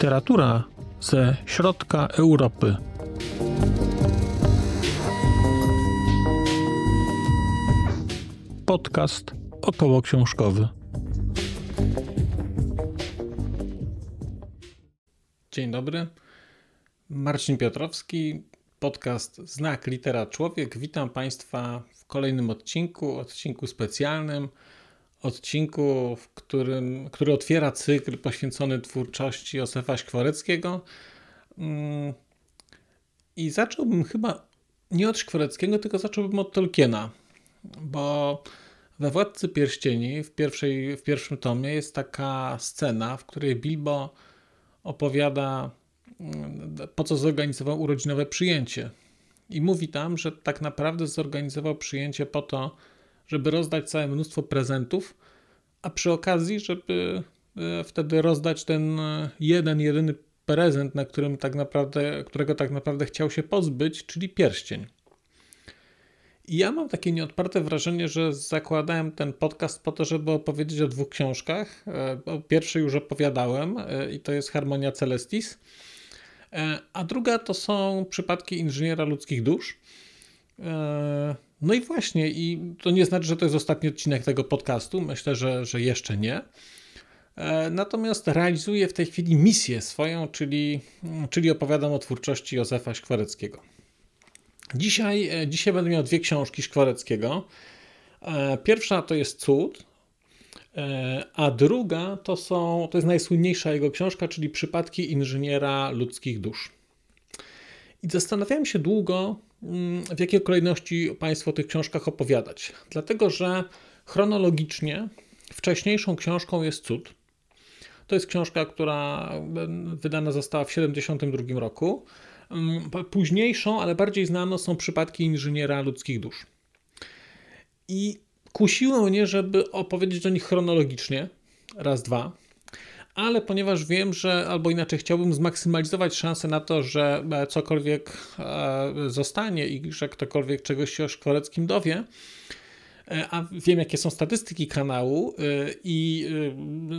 Literatura ze środka Europy. Podcast około książkowy. Dzień dobry. Marcin Piotrowski, podcast Znak Litera Człowiek. Witam Państwa w kolejnym odcinku, odcinku specjalnym, odcinku, w którym, który otwiera cykl poświęcony twórczości Józefa Szkwareckiego. Mm, I zacząłbym chyba nie od Szkwareckiego, tylko zacząłbym od Tolkiena, bo we Władcy Pierścieni w, pierwszej, w pierwszym tomie jest taka scena, w której Bilbo opowiada, po co zorganizował urodzinowe przyjęcie. I mówi tam, że tak naprawdę zorganizował przyjęcie po to, żeby rozdać całe mnóstwo prezentów, a przy okazji, żeby e, wtedy rozdać ten e, jeden, jedyny prezent, na którym tak naprawdę, którego tak naprawdę chciał się pozbyć, czyli pierścień. I ja mam takie nieodparte wrażenie, że zakładałem ten podcast po to, żeby opowiedzieć o dwóch książkach. E, o pierwszej już opowiadałem i to jest Harmonia Celestis, a druga to są przypadki inżyniera ludzkich dusz. No i właśnie, i to nie znaczy, że to jest ostatni odcinek tego podcastu. Myślę, że, że jeszcze nie. E, natomiast realizuję w tej chwili misję swoją, czyli, czyli opowiadam o twórczości Józefa Szkwareckiego. Dzisiaj, e, dzisiaj będę miał dwie książki Szkwareckiego. E, pierwsza to jest Cud, a druga to, są, to jest najsłynniejsza jego książka, czyli Przypadki inżyniera ludzkich dusz. I zastanawiałem się długo, mm, w jakiej kolejności Państwu o tych książkach opowiadać. Dlatego, że chronologicznie wcześniejszą książką jest Cud. To jest książka, która wydana została w 1972 roku. Mm, późniejszą, ale bardziej znaną są przypadki inżyniera ludzkich dusz. I kusiło mnie, żeby opowiedzieć o nich chronologicznie. Raz, dwa ale ponieważ wiem, że albo inaczej chciałbym zmaksymalizować szansę na to, że e, cokolwiek e, zostanie i że ktokolwiek czegoś się o Szkwareckim dowie, e, a wiem, jakie są statystyki kanału i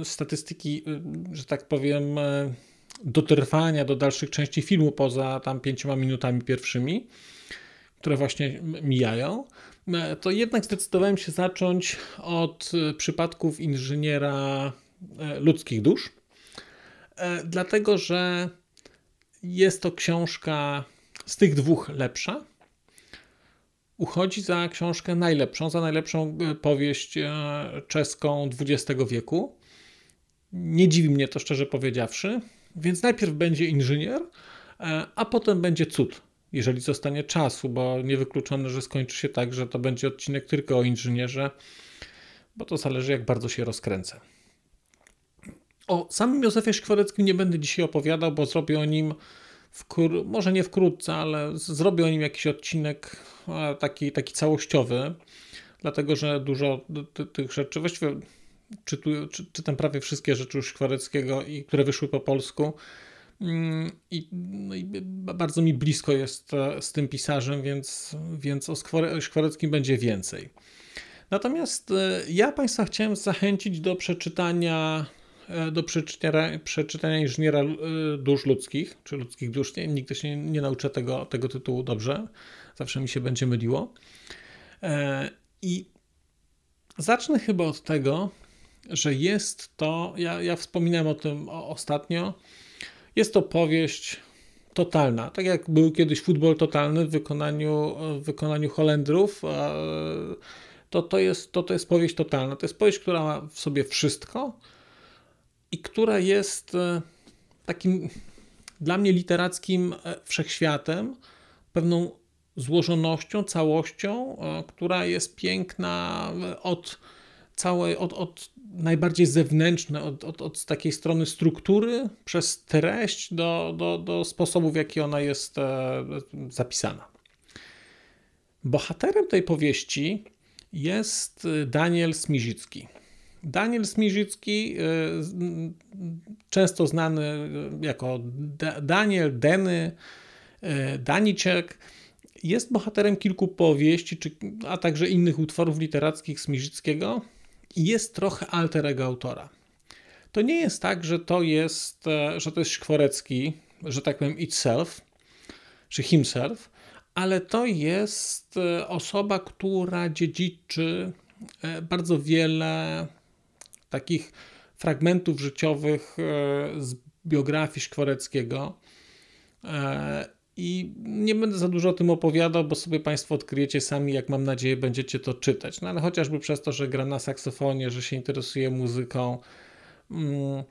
statystyki, że tak powiem, dotrwania do dalszych części filmu poza tam pięcioma minutami pierwszymi, które właśnie mijają, to jednak zdecydowałem się zacząć od przypadków inżyniera E, ludzkich dusz, e, dlatego że jest to książka z tych dwóch lepsza. Uchodzi za książkę najlepszą, za najlepszą e, powieść czeską XX wieku. Nie dziwi mnie to szczerze powiedziawszy, więc najpierw będzie inżynier, a potem będzie cud, jeżeli zostanie czasu, bo niewykluczone, że skończy się tak, że to będzie odcinek tylko o inżynierze, bo to zależy, jak bardzo się rozkręcę. O samym Józefie Szkwareckim nie będę dzisiaj opowiadał, bo zrobię o nim wkr- może nie wkrótce, ale zrobię o nim jakiś odcinek taki, taki całościowy, dlatego że dużo tych rzeczy, właściwie czy, czytam prawie wszystkie rzeczy Szkwareckiego, i, które wyszły po polsku. Mm, I, no i, bardzo mi blisko jest e, z tym pisarzem, więc, więc o Szkwareckim będzie więcej. Natomiast e, ja Państwa chciałem zachęcić do przeczytania E, do przeczytania, przeczytania Inżyniera Dusz Ludzkich, czy Ludzkich Dusz. Nie, nigdy się nie, nie nauczę tego, tego tytułu dobrze. Zawsze mi się będzie myliło. I zacznę chyba od tego, że jest to, ja, ja wspominałem o tym ostatnio, jest to powieść totalna. Tak jak był kiedyś futbol totalny w wykonaniu, w wykonaniu Holendrów, to, to, jest, to, to jest powieść totalna. To jest powieść, która ma w sobie wszystko, i która jest e, takim dla mnie literackim e, wszechświatem, pewną złożonością, całością, e, która jest piękna od całej, od, od najbardziej zewnętrznej, od, od, od takiej strony struktury, przez treść do, do, do sposobu, w jaki ona jest zapisana. Bohaterem tej powieści jest Daniel Smizicki. Daniel Smirzycki, y, często znany jako Daniel, Deny, Daniczek, Jest bohaterem kilku powieści, czy, a także innych utworów literackich Smirzyckiego i jest trochę alter ego autora. To nie jest tak, że to jest, e, że to jest Szkworecki, że tak powiem itself, czy himself, ale to jest e, osoba, która dziedziczy e, bardzo wiele takich fragmentów życiowych z biografii Szkworeckiego. I nie będę za dużo o tym opowiadał, bo sobie Państwo odkryjecie sami, jak mam nadzieję, będziecie to czytać. No ale chociażby przez to, że gra na saksofonie, że się interesuje muzyką, mm,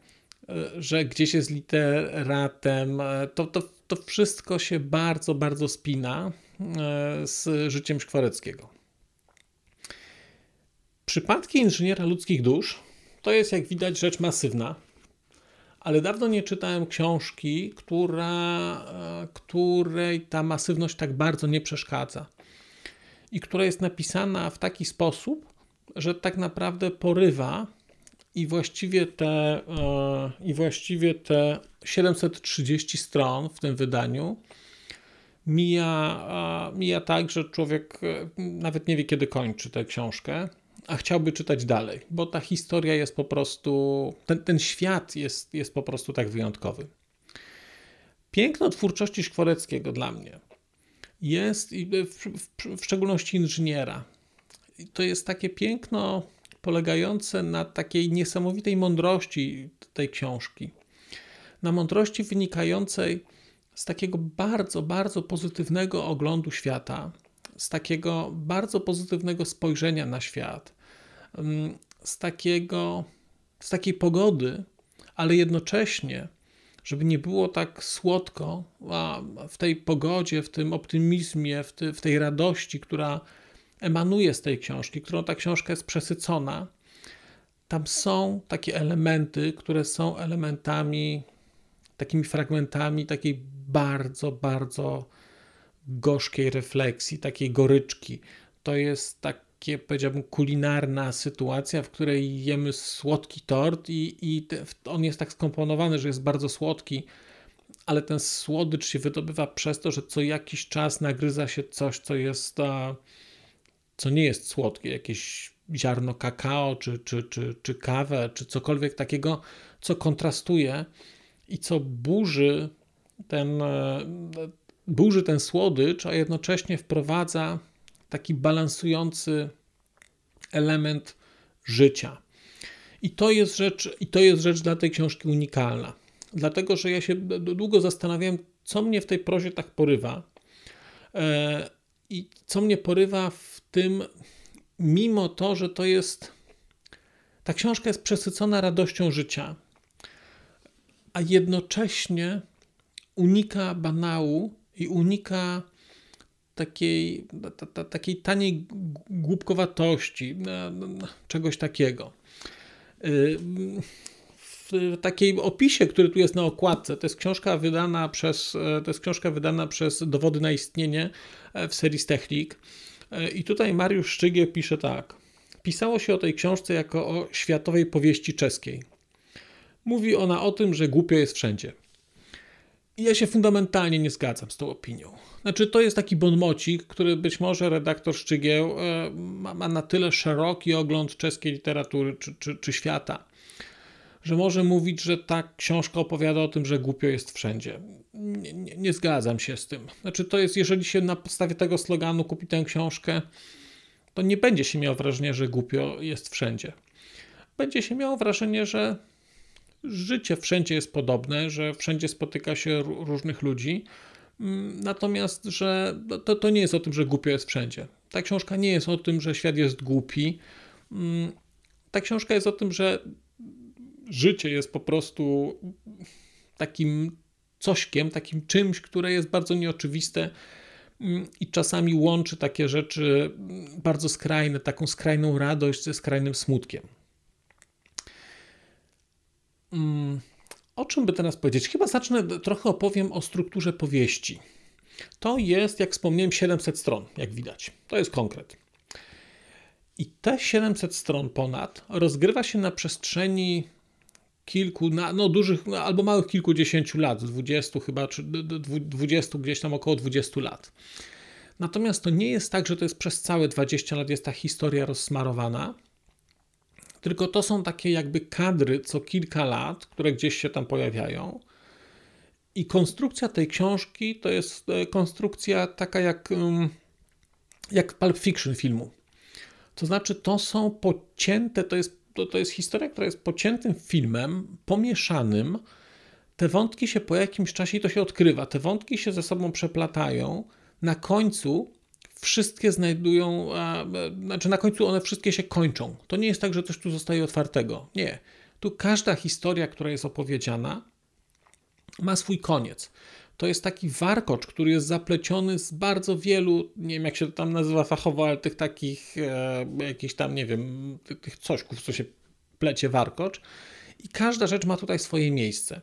że gdzieś jest literatem, to, to, to wszystko się bardzo, bardzo spina e, z życiem Szkwareckiego. Przypadki inżyniera ludzkich dusz to jest, jak widać, rzecz masywna ale dawno nie czytałem książki, która, e, której ta masywność tak bardzo nie przeszkadza. I która jest napisana w taki sposób, że tak naprawdę porywa i właściwie te, e, i właściwie te 730 stron w tym wydaniu mija, mija tak, że człowiek e, nawet nie wie, kiedy kończy tę książkę a chciałby czytać dalej, bo ta historia jest po prostu, ten, ten świat jest, jest po prostu tak wyjątkowy. Piękno twórczości Szkworeckiego dla mnie jest, w, w, w szczególności inżyniera, to jest takie piękno polegające na takiej niesamowitej mądrości tej książki. Na mądrości wynikającej z takiego bardzo, bardzo pozytywnego oglądu świata, z takiego bardzo pozytywnego spojrzenia na świat, z, takiego, z takiej pogody, ale jednocześnie, żeby nie było tak słodko, a w tej pogodzie, w tym optymizmie, w, ty, w tej radości, która emanuje z tej książki, którą ta książka jest przesycona, tam są takie elementy, które są elementami, takimi fragmentami takiej bardzo, bardzo gorzkiej refleksji, takiej goryczki. To jest takie, powiedziałbym, kulinarna sytuacja, w której jemy słodki tort i, i on jest tak skomponowany, że jest bardzo słodki, ale ten słodycz się wydobywa przez to, że co jakiś czas nagryza się coś, co jest, co nie jest słodkie, jakieś ziarno kakao, czy, czy, czy, czy kawę, czy cokolwiek takiego, co kontrastuje i co burzy ten, e, burzy ten słodycz, a jednocześnie wprowadza taki balansujący element życia. I to jest rzecz, i to jest rzecz dla tej książki unikalna. Dlatego, że ja się długo zastanawiałem, co mnie w tej prozie tak porywa. E, I co mnie porywa w tym, mimo to, że to jest. Ta książka jest przesycona radością życia, a jednocześnie unika banału i unika takiej, ta, ta, takiej taniej głupkowatości, czegoś takiego. Y, w takiej opisie, który tu jest na okładce, to jest książka wydana przez, to jest książka wydana przez Dowody na istnienie e, w serii Technik. E, I tutaj Mariusz Szczygieł pisze tak. Pisało się o tej książce jako o światowej powieści czeskiej. Mówi ona o tym, że głupio jest wszędzie ja się fundamentalnie nie zgadzam z tą opinią. Znaczy, to jest taki bonmocik, który być może redaktor Szczygieł e, ma, na tyle szeroki ogląd czeskiej literatury czy, czy, czy świata, że może mówić, że ta książka opowiada o tym, że głupio jest wszędzie. Nie, nie, nie, zgadzam się z tym. Znaczy, to jest, jeżeli się na podstawie tego sloganu kupi tę książkę, to nie będzie się miał wrażenia, że głupio jest wszędzie. Będzie się miało wrażenie, że życie wszędzie jest podobne, że wszędzie spotyka się różnych ludzi. Mm, natomiast, że to, to nie jest o tym, że głupio jest wszędzie. Ta książka nie jest o tym, że świat jest głupi. Mm, ta książka jest o tym, że życie jest po prostu takim cośkiem, takim czymś, które jest bardzo nieoczywiste mm, i czasami łączy takie rzeczy bardzo skrajne, taką skrajną radość ze skrajnym smutkiem. Mm, o czym by teraz powiedzieć? Chyba zacznę, trochę opowiem o strukturze powieści. To jest, jak wspomniałem, 700 stron, jak widać. To jest konkret. I te 700 stron ponad rozgrywa się na przestrzeni kilku, no dużych, no, albo małych kilkudziesięciu lat, 20 chyba, czy 20, gdzieś tam około 20 lat. Natomiast to nie jest tak, że to jest przez całe 20 lat jest ta historia rozsmarowana, tylko to są takie jakby kadry co kilka lat, które gdzieś się tam pojawiają. I konstrukcja tej książki to jest e, konstrukcja taka jak, jak Pulp Fiction filmu. To znaczy, to są pocięte, to jest, to, to jest historia, która jest pociętym filmem, pomieszanym. Te wątki się po jakimś czasie, i to się odkrywa, te wątki się ze sobą przeplatają. Na końcu wszystkie znajdują, a, znaczy na końcu one wszystkie się kończą. To nie jest tak, że coś tu zostaje otwartego. Nie. Tu każda historia, która jest opowiedziana, ma swój koniec. To jest taki warkocz, który jest zapleciony z bardzo wielu, nie wiem jak się to tam nazywa fachowo, ale tych takich e, jakichś tam, nie wiem, tych, tych cośków, co się plecie warkocz. I każda rzecz ma tutaj swoje miejsce.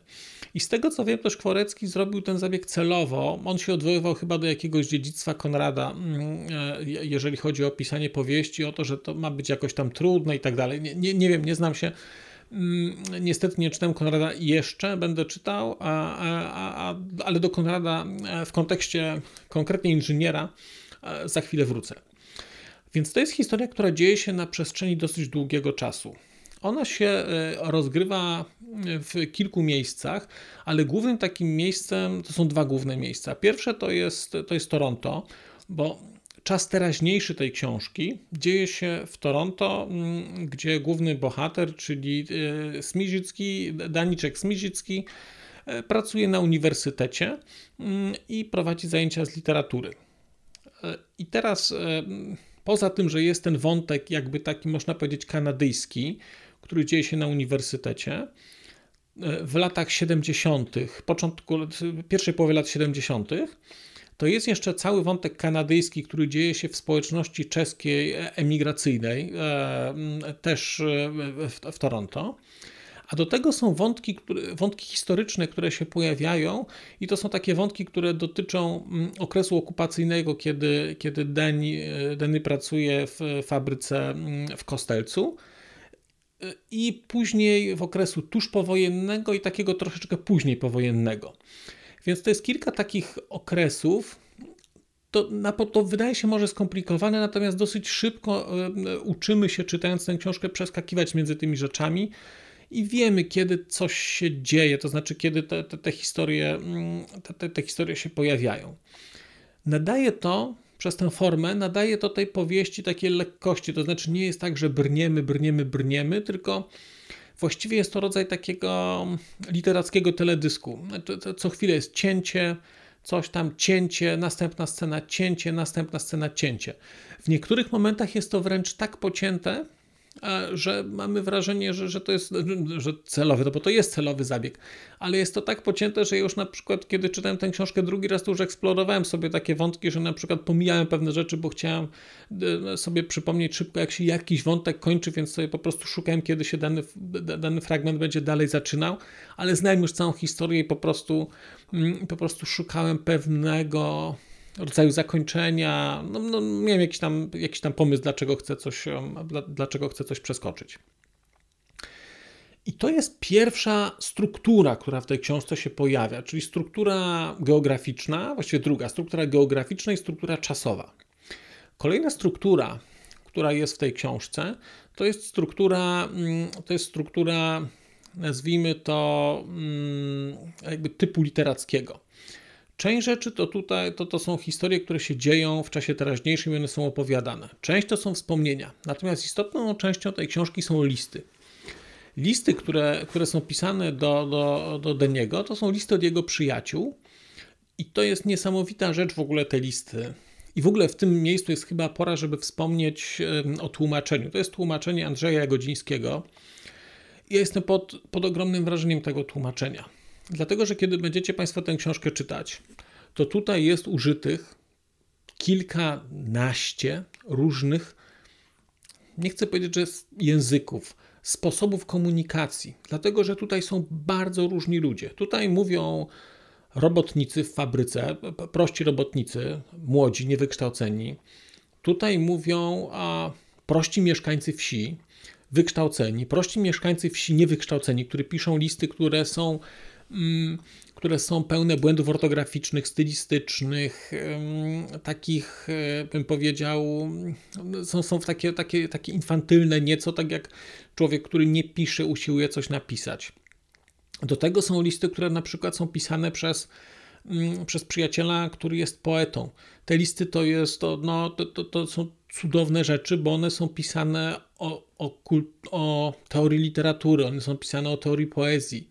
I z tego co wiem, też Kworecki zrobił ten zabieg celowo. On się odwoływał chyba do jakiegoś dziedzictwa Konrada, mm, e, jeżeli chodzi o pisanie powieści, o to, że to ma być jakoś tam trudne i tak dalej. Nie, nie, nie wiem, nie znam się. Mm, niestety nie czytałem Konrada jeszcze, będę czytał, a, a, a, ale do Konrada e, w kontekście konkretnie inżyniera e, za chwilę wrócę. Więc to jest historia, która dzieje się na przestrzeni dosyć długiego czasu. Ona się e, rozgrywa w kilku miejscach, ale głównym takim miejscem to są dwa główne miejsca. Pierwsze to jest, to jest Toronto, bo czas teraźniejszy tej książki dzieje się w Toronto, mm, gdzie główny bohater, czyli e, Smizicki, Daniczek Smizicki, e, pracuje na uniwersytecie mm, i prowadzi zajęcia z literatury. I teraz poza tym, że jest ten wątek jakby taki można powiedzieć kanadyjski, który dzieje się na uniwersytecie e, w latach 70., początku, pierwszej połowie lat 70., to jest jeszcze cały wątek kanadyjski, który dzieje się w społeczności czeskiej emigracyjnej, e, też w, w Toronto. A do tego są wątki, wątki historyczne, które się pojawiają, i to są takie wątki, które dotyczą okresu okupacyjnego, kiedy, kiedy Deni pracuje w fabryce w Kostelcu i później w okresu tuż powojennego i takiego troszeczkę później powojennego. Więc to jest kilka takich okresów. To, to wydaje się może skomplikowane, natomiast dosyć szybko uczymy się, czytając tę książkę, przeskakiwać między tymi rzeczami i wiemy, kiedy coś się dzieje, to znaczy, kiedy te, te, te historie, mm, te, te historie się pojawiają. Nadaje to przez tę formę nadaje to tej powieści takiej lekkości. To znaczy nie jest tak, że brniemy, brniemy, brniemy, tylko właściwie jest to rodzaj takiego literackiego teledysku. Co chwilę jest cięcie, coś tam, cięcie, następna scena, cięcie, następna scena, cięcie. W niektórych momentach jest to wręcz tak pocięte, że mamy wrażenie, że, że to jest że celowy, no bo to jest celowy zabieg, ale jest to tak pocięte, że już na przykład, kiedy czytałem tę książkę drugi raz, to już eksplorowałem sobie takie wątki, że na przykład pomijałem pewne rzeczy, bo chciałem e, sobie przypomnieć szybko, jak się jakiś wątek kończy, więc sobie po prostu szukałem, kiedy się dany, dany fragment będzie dalej zaczynał, ale znałem już całą historię i po prostu, mm, po prostu szukałem pewnego rodzaju zakończenia. No, no, miałem jakiś tam, jakiś tam pomysł, dlaczego chcę coś, dlaczego chcę coś przeskoczyć. I to jest pierwsza struktura, która w tej książce się pojawia, czyli struktura geograficzna, właściwie druga, struktura geograficzna i struktura czasowa. Kolejna struktura, która jest w tej książce, to jest struktura, mm, to jest struktura, nazwijmy to, mm, jakby typu literackiego. Część rzeczy to tutaj to, to są historie, które się dzieją w czasie teraźniejszym i one są opowiadane. Część to są wspomnienia. Natomiast istotną częścią tej książki są listy. Listy, które, które są pisane do, do, do Deniego, to są listy od jego przyjaciół. I to jest niesamowita rzecz w ogóle te listy. I w ogóle w tym miejscu jest chyba pora, żeby wspomnieć o tłumaczeniu. To jest tłumaczenie Andrzeja Jagodzińskiego. Ja jestem pod, pod ogromnym wrażeniem tego tłumaczenia. Dlatego, że kiedy będziecie Państwo tę książkę czytać, to tutaj jest użytych kilkanaście różnych, nie chcę powiedzieć, że języków, sposobów komunikacji, dlatego że tutaj są bardzo różni ludzie. Tutaj mówią robotnicy w fabryce, prości robotnicy, młodzi, niewykształceni. Tutaj mówią a, prości mieszkańcy wsi, wykształceni, prości mieszkańcy wsi niewykształceni, którzy piszą listy, które są które są pełne błędów ortograficznych, stylistycznych, takich, e, bym powiedział, są, są w takie, takie, takie infantylne nieco, tak jak człowiek, który nie pisze, usiłuje coś napisać. Do tego są listy, które na przykład są pisane przez, mm, przez przyjaciela, który jest poetą. Te listy to jest, to, no, to, to, to są cudowne rzeczy, bo one są pisane o, o, o teorii literatury, one są pisane o teorii poezji.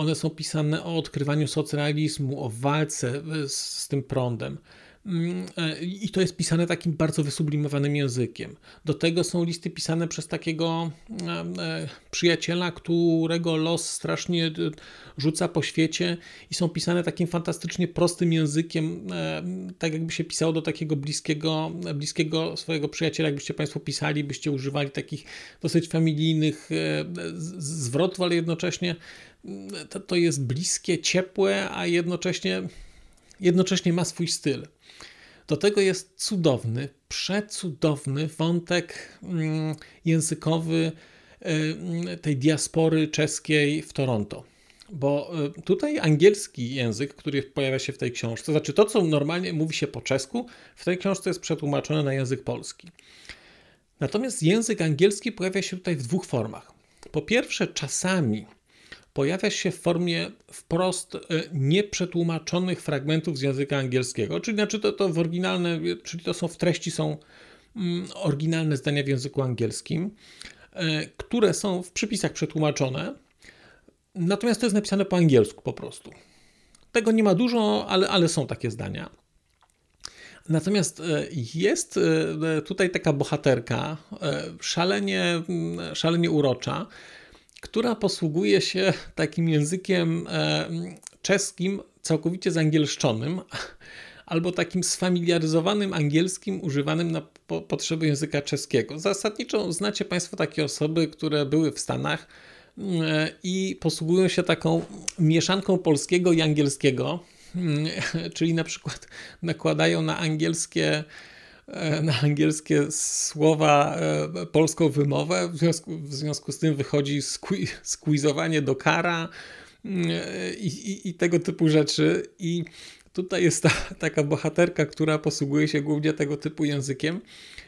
One są pisane o odkrywaniu socrealizmu, o walce z, z tym prądem. Mm, e, I to jest pisane takim bardzo wysublimowanym językiem. Do tego są listy pisane przez takiego e, e, przyjaciela, którego los strasznie rzuca po świecie i są pisane takim fantastycznie prostym językiem, tak jakby się pisało do takiego bliskiego, bliskiego swojego przyjaciela, jakbyście Państwo pisali, byście używali takich dosyć familijnych zwrotów, ale jednocześnie to, to jest bliskie, ciepłe, a jednocześnie jednocześnie ma swój styl. Do tego jest cudowny, przecudowny wątek mm, językowy y, tej diaspory czeskiej w Toronto. Bo y, tutaj angielski język, który pojawia się w tej książce, to znaczy to, co normalnie mówi się po czesku, w tej książce jest przetłumaczone na język polski. Natomiast język angielski pojawia się tutaj w dwóch formach. Po pierwsze, czasami pojawia się w formie wprost e, nieprzetłumaczonych fragmentów z języka angielskiego, czyli znaczy to, to w oryginalne, czyli to są w treści są mm, oryginalne zdania w języku angielskim, e, które są w przypisach przetłumaczone, natomiast to jest napisane po angielsku po prostu. Tego nie ma dużo, ale, ale są takie zdania. Natomiast e, jest tutaj taka bohaterka, szalenie, mm, szalenie urocza, która posługuje się takim językiem czeskim całkowicie zangielszczonym, albo takim sfamiliaryzowanym angielskim używanym na po potrzeby języka czeskiego. Zasadniczo znacie Państwo takie osoby, które były w Stanach e, i posługują się taką mieszanką polskiego i angielskiego, czyli na przykład nakładają na angielskie na angielskie słowa e, polską wymowę. W związku, w związku z tym wychodzi squeezowanie do kara mm, i, i, i, tego typu rzeczy. I tutaj jest ta, taka bohaterka, która posługuje się głównie tego typu językiem.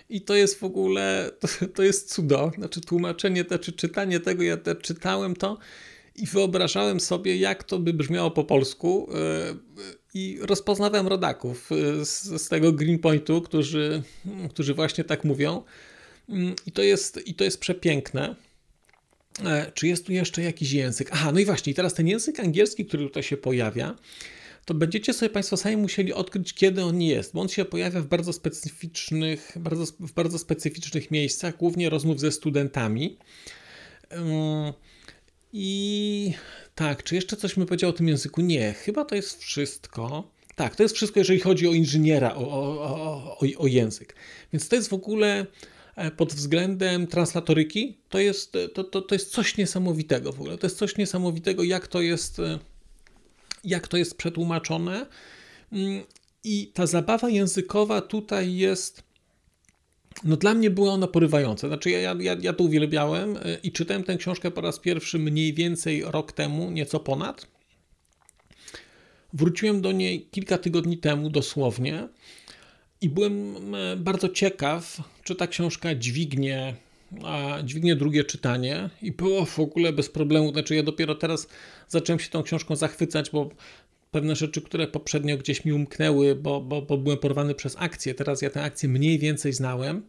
I to jest w ogóle, to, to jest cudo. Znaczy tłumaczenie, czy czytanie tego, ja te, czytałem to i wyobrażałem sobie, jak to by brzmiało po polsku. Yy, i rozpoznawałem rodaków y, z, z tego Greenpointu, którzy, którzy właśnie tak mówią. Mm, I to jest, i to jest przepiękne. E, czy jest tu jeszcze jakiś język? Aha, no i właśnie, teraz ten język angielski, który tutaj się pojawia, to będziecie sobie Państwo sami musieli odkryć, kiedy on jest, bo on się pojawia w bardzo specyficznych, bardzo, w bardzo specyficznych miejscach, głównie rozmów ze studentami. I tak, czy jeszcze coś mi powiedział o tym języku? Nie, chyba to jest wszystko. Tak, to jest wszystko, jeżeli chodzi o inżyniera, o, o, o, o język. Więc to jest w ogóle e, pod względem translatoryki, to jest, to, to, to jest coś niesamowitego w ogóle. To jest coś niesamowitego, jak to jest, e, jak to jest przetłumaczone. Mm, I ta zabawa językowa tutaj jest no dla mnie była ona porywająca. Znaczy ja, ja, ja to uwielbiałem e, i czytałem tę książkę po raz pierwszy mniej więcej rok temu, nieco ponad. Wróciłem do niej kilka tygodni temu dosłownie i byłem bardzo ciekaw, czy ta książka dźwignie, dźwignie drugie czytanie i było w ogóle bez problemu. Znaczy ja dopiero teraz zacząłem się tą książką zachwycać, bo pewne rzeczy, które poprzednio gdzieś mi umknęły, bo, bo, bo byłem porwany przez akcję. Teraz ja tę akcję mniej więcej znałem.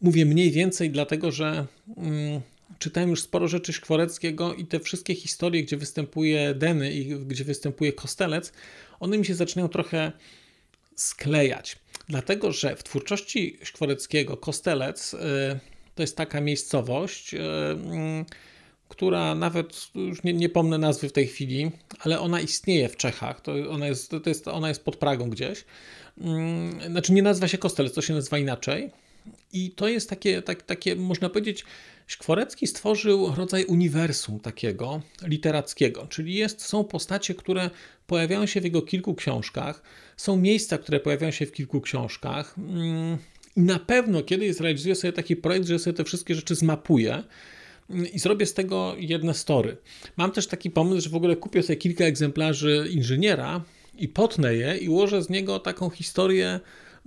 Mówię mniej więcej, dlatego że mm, czytałem już sporo rzeczy Szkworeckiego i te wszystkie historie, gdzie występuje Deny i gdzie występuje Kostelec, one mi się zaczynają trochę sklejać. Dlatego, że w twórczości Szkworeckiego Kostelec y, to jest taka miejscowość, y, y, która nawet, już nie, nie pomnę nazwy w tej chwili, ale ona istnieje w Czechach. To ona jest, to jest, ona jest pod Pragą gdzieś. Mm, znaczy nie nazywa się Kostelec, to się nazywa inaczej. I to jest takie, tak, takie można powiedzieć, Szkworecki stworzył rodzaj uniwersum takiego literackiego, czyli jest, są postacie, które pojawiają się w jego kilku książkach, są miejsca, które pojawiają się w kilku książkach. Mm, I na pewno kiedyś zrealizuje sobie taki projekt, że sobie te wszystkie rzeczy zmapuje i zrobię z tego jedne story. Mam też taki pomysł, że w ogóle kupię sobie kilka egzemplarzy inżyniera i potnę je i ułożę z niego taką historię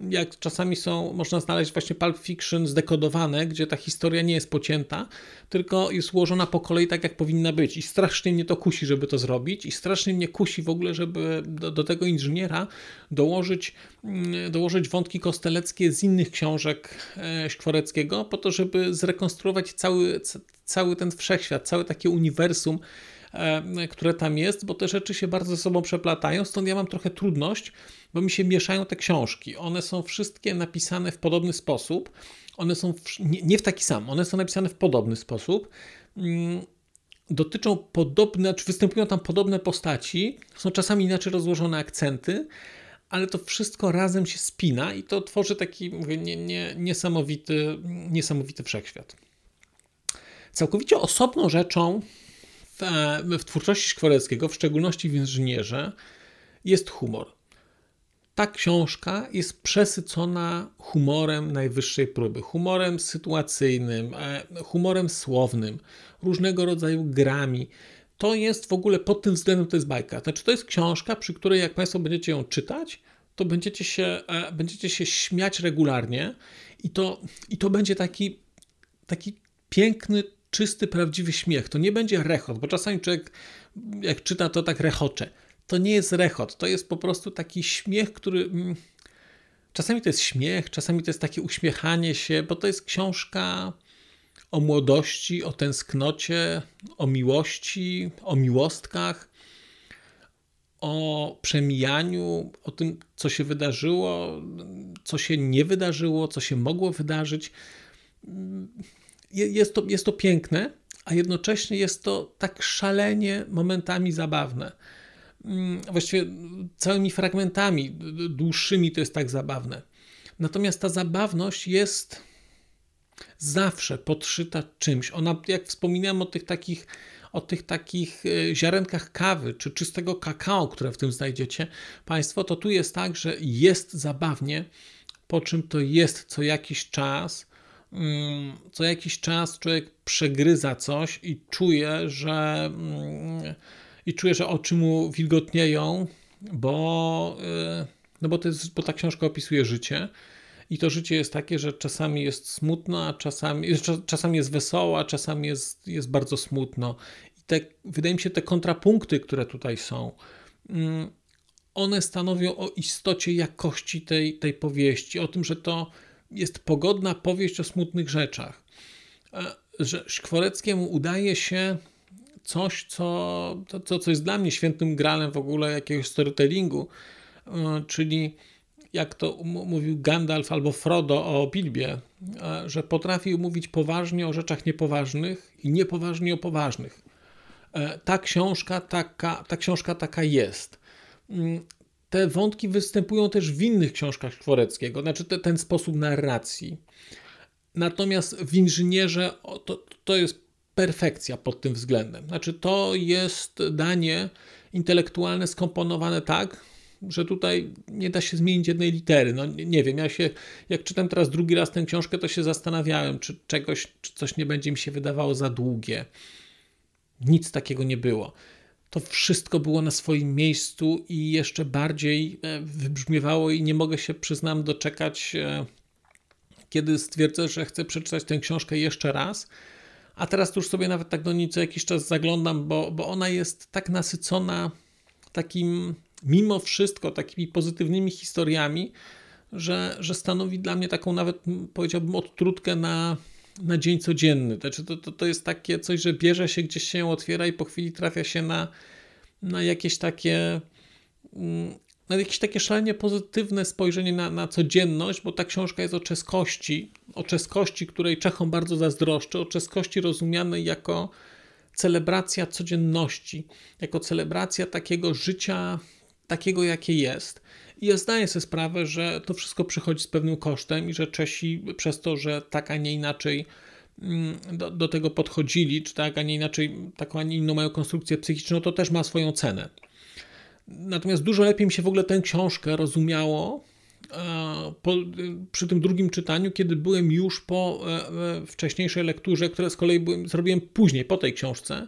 jak czasami są, można znaleźć właśnie Pulp Fiction zdekodowane, gdzie ta historia nie jest pocięta, tylko jest ułożona po kolei tak, jak powinna być. I strasznie mnie to kusi, żeby to zrobić, i strasznie mnie kusi w ogóle, żeby do, do tego inżyniera dołożyć, mm, dołożyć wątki kosteleckie z innych książek e, Szkworeckiego, po to, żeby zrekonstruować cały, cały ten wszechświat, całe takie uniwersum które tam jest, bo te rzeczy się bardzo ze sobą przeplatają, stąd ja mam trochę trudność, bo mi się mieszają te książki. One są wszystkie napisane w podobny sposób. One są w, nie, nie, w taki sam, one są napisane w podobny sposób. Mm, dotyczą podobne, czy występują tam podobne postaci, są czasami inaczej rozłożone akcenty, ale to wszystko razem się spina i to tworzy taki mówię, nie, nie, niesamowity, niesamowity wszechświat. Całkowicie osobną rzeczą w, w twórczości Szkwareckiego, w szczególności w inżynierze, jest humor. Ta książka jest przesycona humorem najwyższej próby, humorem sytuacyjnym, e, humorem słownym, różnego rodzaju grami. To jest w ogóle pod tym względem to jest bajka. Znaczy, to jest książka, przy której jak Państwo będziecie ją czytać, to będziecie się, e, będziecie się śmiać regularnie i to, i to będzie taki, taki piękny, czysty, prawdziwy śmiech. To nie będzie rechot, bo czasami człowiek, jak czyta, to tak rechocze. To nie jest rechot, to jest po prostu taki śmiech, który. Mm, czasami to jest śmiech, czasami to jest takie uśmiechanie się, bo to jest książka o młodości, o tęsknocie, o miłości, o miłostkach, o przemijaniu, o tym, co się wydarzyło, co się nie wydarzyło, co się mogło wydarzyć jest to, jest to piękne, a jednocześnie jest to tak szalenie momentami zabawne. Mm, właściwie całymi fragmentami dłuższymi to jest tak zabawne. Natomiast ta zabawność jest zawsze podszyta czymś. Ona, jak wspominałem o tych takich, o tych takich e, ziarenkach kawy czy czystego kakao, które w tym znajdziecie Państwo, to tu jest tak, że jest zabawnie, po czym to jest co jakiś czas co jakiś czas człowiek przegryza coś i czuje, że mm, i czuje, że oczy mu wilgotnieją, bo, y, no bo, to jest, bo ta książka opisuje życie. I to życie jest takie, że czasami jest smutno, a czasami, czasami jest wesoło, a czasami jest, jest bardzo smutno. I te, wydaje mi się, te kontrapunkty, które tutaj są, mm, one stanowią o istocie jakości tej, tej powieści, o tym, że to jest pogodna powieść o smutnych rzeczach. E, że Szkworeckiemu udaje się coś, co, to, co jest dla mnie świętym gralem w ogóle jakiegoś storytellingu, e, czyli jak to mówił Gandalf albo Frodo o Bilbie, e, że potrafił mówić poważnie o rzeczach niepoważnych i niepoważnie o poważnych. Ta książka taka, ta książka taka jest. Te wątki występują też w innych książkach Szkworeckiego, znaczy te, ten sposób narracji. Natomiast w inżynierze to, to jest perfekcja pod tym względem. Znaczy to jest danie intelektualne skomponowane tak, że tutaj nie da się zmienić jednej litery. No nie wiem, ja się, jak czytam teraz drugi raz tę książkę, to się zastanawiałem, czy czegoś, czy coś nie będzie mi się wydawało za długie. Nic takiego nie było to wszystko było na swoim miejscu i jeszcze bardziej e, wybrzmiewało i nie mogę się, przyznam, doczekać, e, kiedy stwierdzę, że chcę przeczytać tę książkę jeszcze raz. A teraz już sobie nawet tak do niej co jakiś czas zaglądam, bo, bo ona jest tak nasycona takim, mimo wszystko, takimi pozytywnymi historiami, że, że stanowi dla mnie taką nawet, powiedziałbym, odtrutkę na, na dzień codzienny. Znaczy to, to, to jest takie coś, że bierze się, gdzieś się otwiera i po chwili trafia się na, na jakieś takie mm, na jakieś takie szalenie pozytywne spojrzenie na, na codzienność, bo ta książka jest o czeskości, o czeskości, której Czechom bardzo zazdroszczę, o czeskości rozumianej jako celebracja codzienności, jako celebracja takiego życia, takiego jakie jest. I ja zdaję sobie sprawę, że to wszystko przychodzi z pewnym kosztem i że Czesi przez to, że tak, a nie inaczej mm, do, do tego podchodzili, czy tak, a nie inaczej, taką, a nie inną mają konstrukcję psychiczną, to też ma swoją cenę. Natomiast dużo lepiej mi się w ogóle tę książkę rozumiało, po, przy tym drugim czytaniu, kiedy byłem już po wcześniejszej lekturze, które z kolei byłem, zrobiłem później, po tej książce,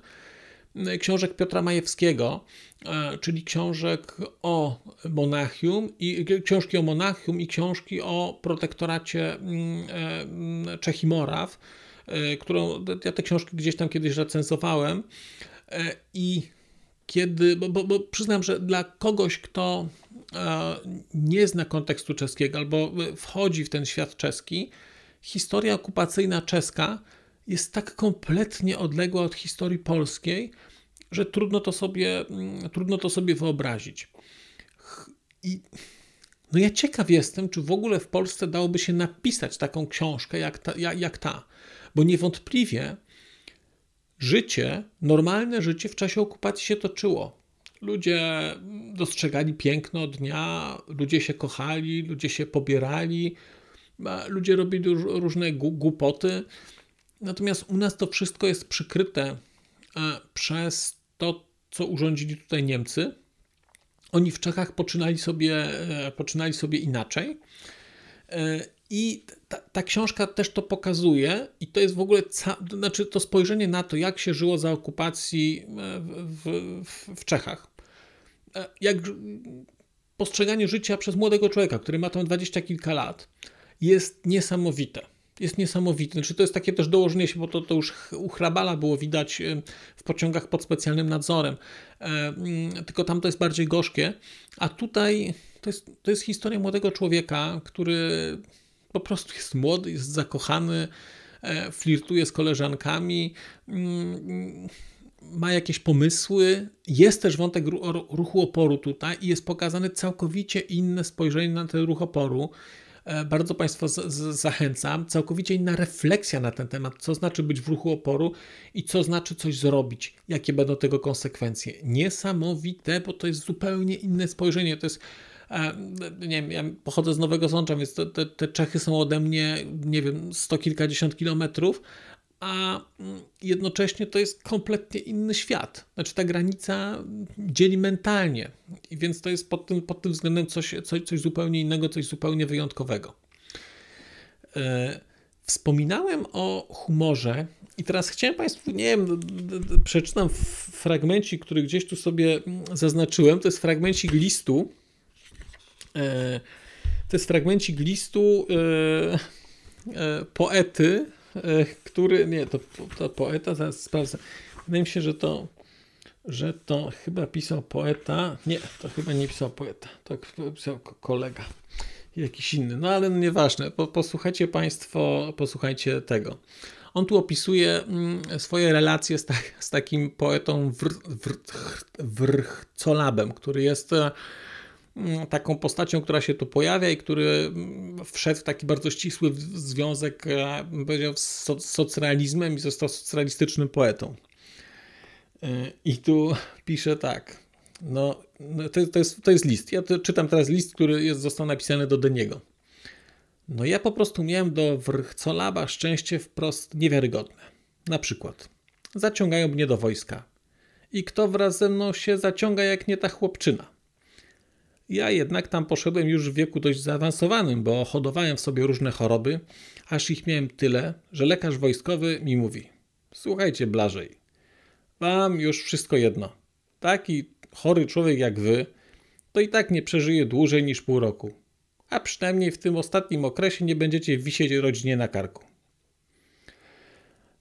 książek Piotra Majewskiego, czyli książek o Monachium i książki o Monachium i książki o protektoracie mm, Czech i Moraw, którą ja te książki gdzieś tam kiedyś recenzowałem i kiedy, bo, bo, bo przyznam, że dla kogoś, kto e, nie zna kontekstu czeskiego albo wchodzi w ten świat czeski, historia okupacyjna czeska jest tak kompletnie odległa od historii polskiej, że trudno to sobie, mm, trudno to sobie wyobrazić. I no ja ciekaw jestem, czy w ogóle w Polsce dałoby się napisać taką książkę jak ta, jak, jak ta bo niewątpliwie życie, normalne życie w czasie okupacji się toczyło. Ludzie dostrzegali piękno dnia, ludzie się kochali, ludzie się pobierali, ludzie robili różne głupoty. Natomiast u nas to wszystko jest przykryte e, przez to, co urządzili tutaj Niemcy. Oni w Czechach poczynali sobie, e, poczynali sobie inaczej. E, I ta, ta, książka też to pokazuje, i to jest w ogóle, ca- znaczy to spojrzenie na to, jak się żyło za okupacji w, w, w Czechach. Jak postrzeganie życia przez młodego człowieka, który ma tam dwadzieścia kilka lat, jest niesamowite. Jest niesamowite. Znaczy, to jest takie też dołożenie się, bo to, to już u Hrabala było widać w pociągach pod specjalnym nadzorem. Tylko tam to jest bardziej gorzkie. A tutaj to jest, to jest historia młodego człowieka, który po prostu jest młody, jest zakochany, e, flirtuje z koleżankami, mm, ma jakieś pomysły. Jest też wątek ruchu oporu tutaj i jest pokazane całkowicie inne spojrzenie na ten ruch oporu. E, bardzo Państwa zachęcam. Całkowicie inna refleksja na ten temat, co znaczy być w ruchu oporu i co znaczy coś zrobić, jakie będą tego konsekwencje. Niesamowite, bo to jest zupełnie inne spojrzenie. To jest nie wiem, ja pochodzę z Nowego Sącza, więc te, te, te Czechy są ode mnie, nie wiem, sto kilkadziesiąt kilometrów, a mm, jednocześnie to jest kompletnie inny świat. Znaczy ta granica dzieli mentalnie, i więc to jest pod tym, pod tym względem coś, coś, coś zupełnie innego, coś zupełnie wyjątkowego. E, wspominałem o humorze i teraz chciałem Państwu, nie wiem, przeczytam fragmencik, który gdzieś tu sobie zaznaczyłem. To jest fragmencik listu, E, to jest fragmencik listu e, poety, który, nie, to, to poeta, zaraz sprawdzę. Wydaje mi się, że to, że to chyba pisał poeta, nie, to chyba nie pisał poeta, to pisał kolega, jakiś inny, no ale nieważne, posłuchajcie Państwo, posłuchajcie tego. On tu opisuje mm, swoje relacje z, tak, z takim poetą Wrchcolabem, który jest Mm, taką postacią, która się tu pojawia i który mm, wszedł w taki bardzo ścisły związek, e, powiedział, z socrealizmem i został socrealistycznym poetą. E, I tu pisze tak. No, no, to, to, jest, to jest list. Ja czytam teraz list, który jest, został napisany do Deniego. No ja po prostu miałem do Wrchcolaba szczęście wprost niewiarygodne. Na przykład zaciągają mnie do wojska. I kto wraz ze mną się zaciąga jak nie ta chłopczyna? Ja jednak tam poszedłem już w wieku dość zaawansowanym, bo hodowałem w sobie różne choroby, aż ich miałem tyle, że lekarz wojskowy mi mówi: Słuchajcie, Blażej, wam już wszystko jedno. Taki chory człowiek jak wy, to i tak nie przeżyje dłużej niż pół roku. A przynajmniej w tym ostatnim okresie nie będziecie wisieć rodzinie na karku.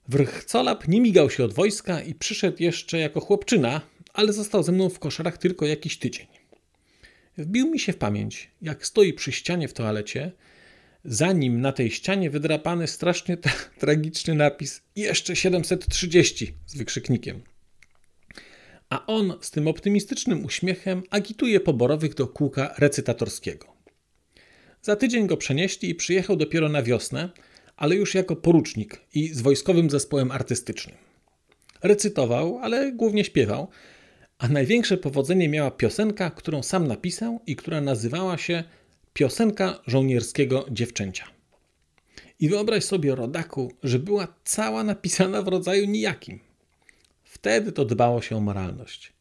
Wrchcolap nie migał się od wojska i przyszedł jeszcze jako chłopczyna, ale został ze mną w koszarach tylko jakiś tydzień. Wbił mi się w pamięć, jak stoi przy ścianie w toalecie, za nim na tej ścianie wydrapany strasznie tra tragiczny napis jeszcze 730 z wykrzyknikiem. A on z tym optymistycznym uśmiechem agituje poborowych do kółka recytatorskiego. Za tydzień go przenieśli i przyjechał dopiero na wiosnę, ale już jako porucznik i z wojskowym zespołem artystycznym. Recytował, ale głównie śpiewał, a największe powodzenie miała piosenka, którą sam napisał i która nazywała się Piosenka żołnierskiego dziewczęcia. I wyobraź sobie, rodaku, że była cała napisana w rodzaju nijakim. Wtedy to dbało się o moralność.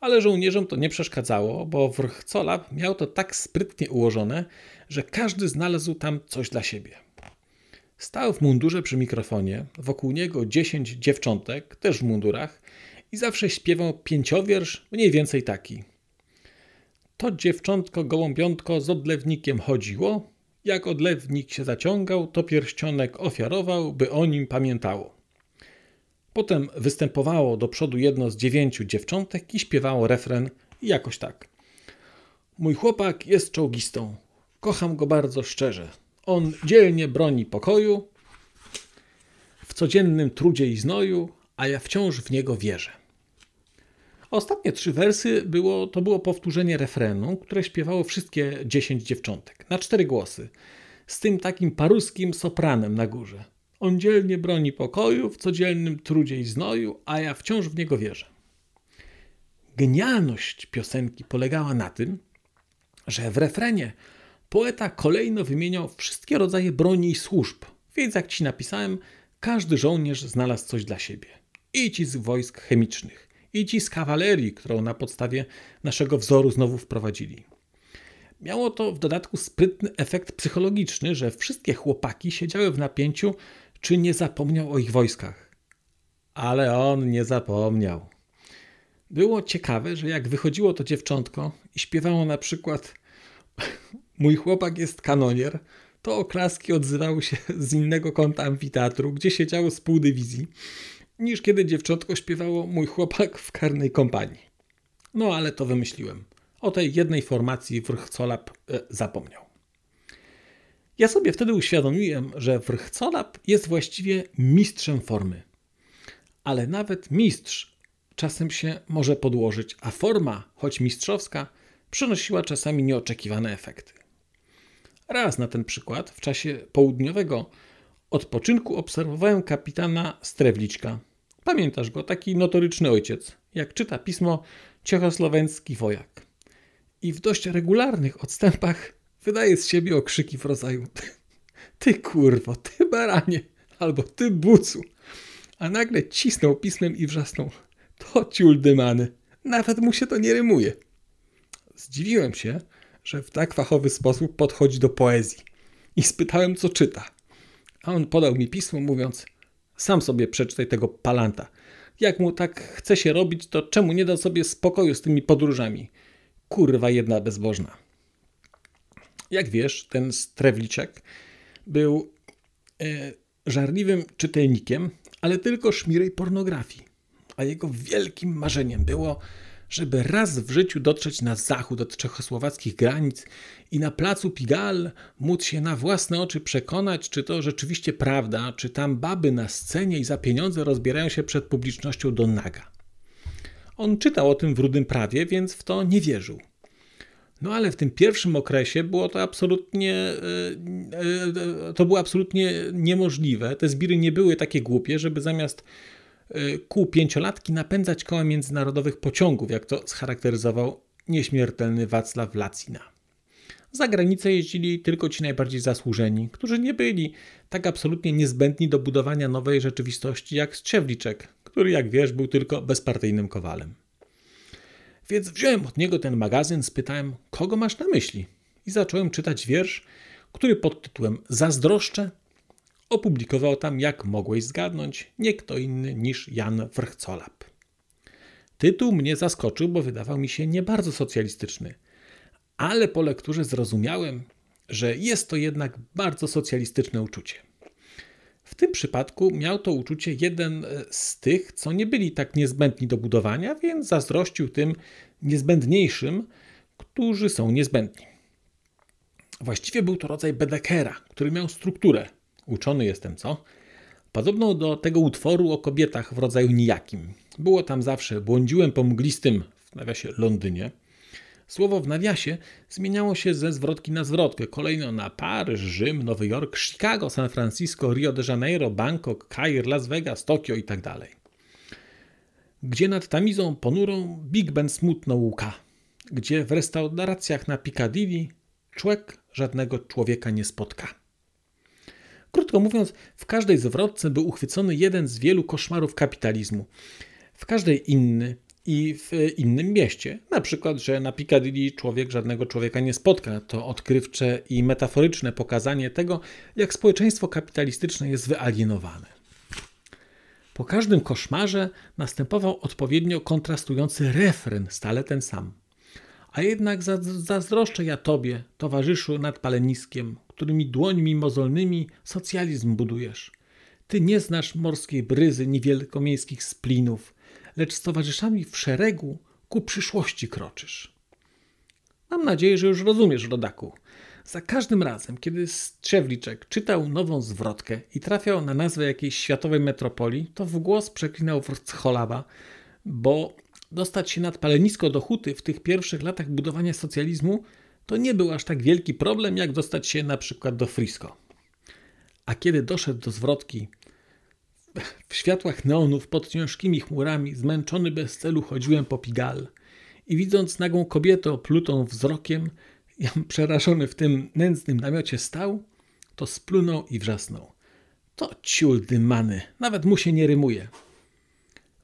Ale żołnierzom to nie przeszkadzało, bo Wrchcola miał to tak sprytnie ułożone, że każdy znalazł tam coś dla siebie. Stał w mundurze przy mikrofonie, wokół niego dziesięć dziewczątek, też w mundurach, i zawsze śpiewał pięciowiersz, mniej więcej taki. To dziewczątko gołąbiątko z odlewnikiem chodziło, jak odlewnik się zaciągał, to pierścionek ofiarował, by o nim pamiętało. Potem występowało do przodu jedno z dziewięciu dziewczątek i śpiewało refren jakoś tak. Mój chłopak jest czołgistą. Kocham go bardzo szczerze. On dzielnie broni pokoju w codziennym trudzie i znoju, a ja wciąż w niego wierzę. Ostatnie trzy wersy było, to było powtórzenie refrenu, które śpiewało wszystkie dziesięć dziewczątek na cztery głosy, z tym takim paruskim sopranem na górze. On dzielnie broni pokoju w codziennym trudzie i znoju, a ja wciąż w niego wierzę. Genialność piosenki polegała na tym, że w refrenie poeta kolejno wymieniał wszystkie rodzaje broni i służb, więc jak ci napisałem, każdy żołnierz znalazł coś dla siebie. I ci z wojsk chemicznych, i ci z kawalerii, którą na podstawie naszego wzoru znowu wprowadzili. Miało to w dodatku sprytny efekt psychologiczny, że wszystkie chłopaki siedziały w napięciu, czy nie zapomniał o ich wojskach. Ale on nie zapomniał. Było ciekawe, że jak wychodziło to dziewczątko i śpiewało na przykład Mój chłopak jest kanonier, to oklaski odzywały się z innego kąta amfiteatru, gdzie siedziało z pół dywizji, niż kiedy dziewczątko śpiewało Mój chłopak w karnej kompanii. No ale to wymyśliłem. O tej jednej formacji Wrchcolap e, zapomniał. Ja sobie wtedy uświadomiłem, że Wrchcolap jest właściwie mistrzem formy. Ale nawet mistrz czasem się może podłożyć, a forma, choć mistrzowska, przynosiła czasami nieoczekiwane efekty. Raz na ten przykład w czasie południowego odpoczynku obserwowałem kapitana Strewliczka. Pamiętasz go, taki notoryczny ojciec, jak czyta pismo czechosłoweński wojak. I w dość regularnych odstępach wydaje z siebie okrzyki w rodzaju ty kurwo, ty baranie, albo ty bucu. A nagle cisnął pismem i wrzasnął to ciul dymany. Nawet mu się to nie rymuje. Zdziwiłem się, że w tak fachowy sposób podchodzi do poezji i spytałem, co czyta. A on podał mi pismo, mówiąc: Sam sobie przeczytaj tego palanta. Jak mu tak chce się robić, to czemu nie da sobie spokoju z tymi podróżami? Kurwa, jedna bezbożna. Jak wiesz, ten Strewliczek był e, żarliwym czytelnikiem, ale tylko szmirej pornografii. A jego wielkim marzeniem było żeby raz w życiu dotrzeć na zachód od czechosłowackich granic i na placu Pigalle móc się na własne oczy przekonać, czy to rzeczywiście prawda, czy tam baby na scenie i za pieniądze rozbierają się przed publicznością do naga. On czytał o tym w Rudym Prawie, więc w to nie wierzył. No ale w tym pierwszym okresie było to absolutnie, e, e, to było absolutnie niemożliwe. Te zbiry nie były takie głupie, żeby zamiast kół pięciolatki napędzać koła międzynarodowych pociągów, jak to scharakteryzował nieśmiertelny Wacław Lacina. Za granicę jeździli tylko ci najbardziej zasłużeni, którzy nie byli tak absolutnie niezbędni do budowania nowej rzeczywistości jak Strzewliczek, który jak wiesz był tylko bezpartyjnym kowalem. Więc wziąłem od niego ten magazyn, spytałem, kogo masz na myśli? I zacząłem czytać wiersz, który pod tytułem Zazdroszczę Opublikował tam, jak mogłeś zgadnąć, nie kto inny niż Jan Wrchcolap. Tytuł mnie zaskoczył, bo wydawał mi się nie bardzo socjalistyczny, ale po lekturze zrozumiałem, że jest to jednak bardzo socjalistyczne uczucie. W tym przypadku miał to uczucie jeden z tych, co nie byli tak niezbędni do budowania, więc zazdrościł tym niezbędniejszym, którzy są niezbędni. Właściwie był to rodzaj Bedekera, który miał strukturę, Uczony jestem, co? Podobną do tego utworu o kobietach w rodzaju nijakim. Było tam zawsze, błądziłem po mglistym, w nawiasie Londynie. Słowo w nawiasie zmieniało się ze zwrotki na zwrotkę. Kolejno na Paryż, Rzym, Nowy Jork, Chicago, San Francisco, Rio de Janeiro, Bangkok, Kair, Las Vegas, Tokio i tak. Gdzie nad Tamizą ponurą Big Ben smutno łuka. Gdzie w restauracjach na Piccadilly człowiek żadnego człowieka nie spotka. Krótko mówiąc, w każdej zwrotce był uchwycony jeden z wielu koszmarów kapitalizmu. W każdej inny i w innym mieście. Na przykład, że na Piccadilly człowiek żadnego człowieka nie spotka. To odkrywcze i metaforyczne pokazanie tego, jak społeczeństwo kapitalistyczne jest wyalienowane. Po każdym koszmarze następował odpowiednio kontrastujący refren, stale ten sam. A jednak zazdroszczę ja tobie, towarzyszu nad paleniskiem, którymi dłońmi mozolnymi socjalizm budujesz. Ty nie znasz morskiej bryzy ni wielkomiejskich splinów, lecz z towarzyszami w szeregu ku przyszłości kroczysz. Mam nadzieję, że już rozumiesz, rodaku. Za każdym razem, kiedy Strzewliczek czytał nową zwrotkę i trafiał na nazwę jakiejś światowej metropolii, to w głos przeklinał Wrocholaba, bo dostać się nad palenisko do huty w tych pierwszych latach budowania socjalizmu to nie był aż tak wielki problem, jak dostać się na przykład do Frisco. A kiedy doszedł do zwrotki, w światłach neonów pod ciężkimi chmurami, zmęczony bez celu, chodziłem po Pigal i widząc nagą kobietę oplutą wzrokiem, ja przerażony w tym nędznym namiocie stał, to splunął i wrzasnął. To ciul dymany, nawet mu się nie rymuje.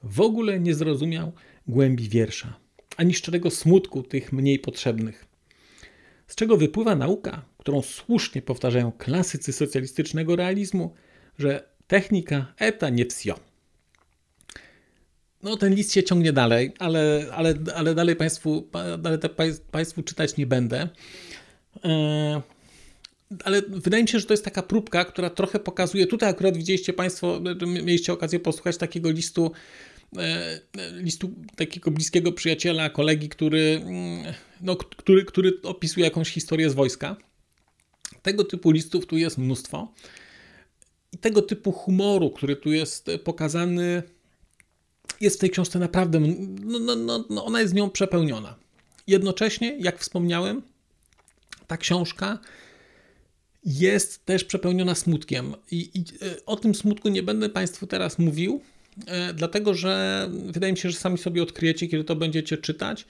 W ogóle nie zrozumiał głębi wiersza, ani szczerego smutku tych mniej potrzebnych. Z czego wypływa nauka, którą słusznie powtarzają klasycy socjalistycznego realizmu, że technika eta nie wsio. No, ten list się ciągnie dalej, ale, ale, ale dalej Państwu, ale państwu czytać nie będę. E, ale wydaje mi się, że to jest taka próbka, która trochę pokazuje. Tutaj akurat widzieliście Państwo, mieliście okazję posłuchać takiego listu, listu takiego bliskiego przyjaciela, kolegi, który, mm, no, który, który opisuje jakąś historię z wojska. Tego typu listów tu jest mnóstwo. I tego typu humoru, który tu jest pokazany, jest w tej książce naprawdę, no, no, no, no ona jest nią przepełniona. Jednocześnie, jak wspomniałem, ta książka jest też przepełniona smutkiem. I, I, e, o tym smutku nie będę Państwu teraz mówił, e, dlatego że wydaje mi się, że sami sobie odkryjecie, kiedy to będziecie czytać.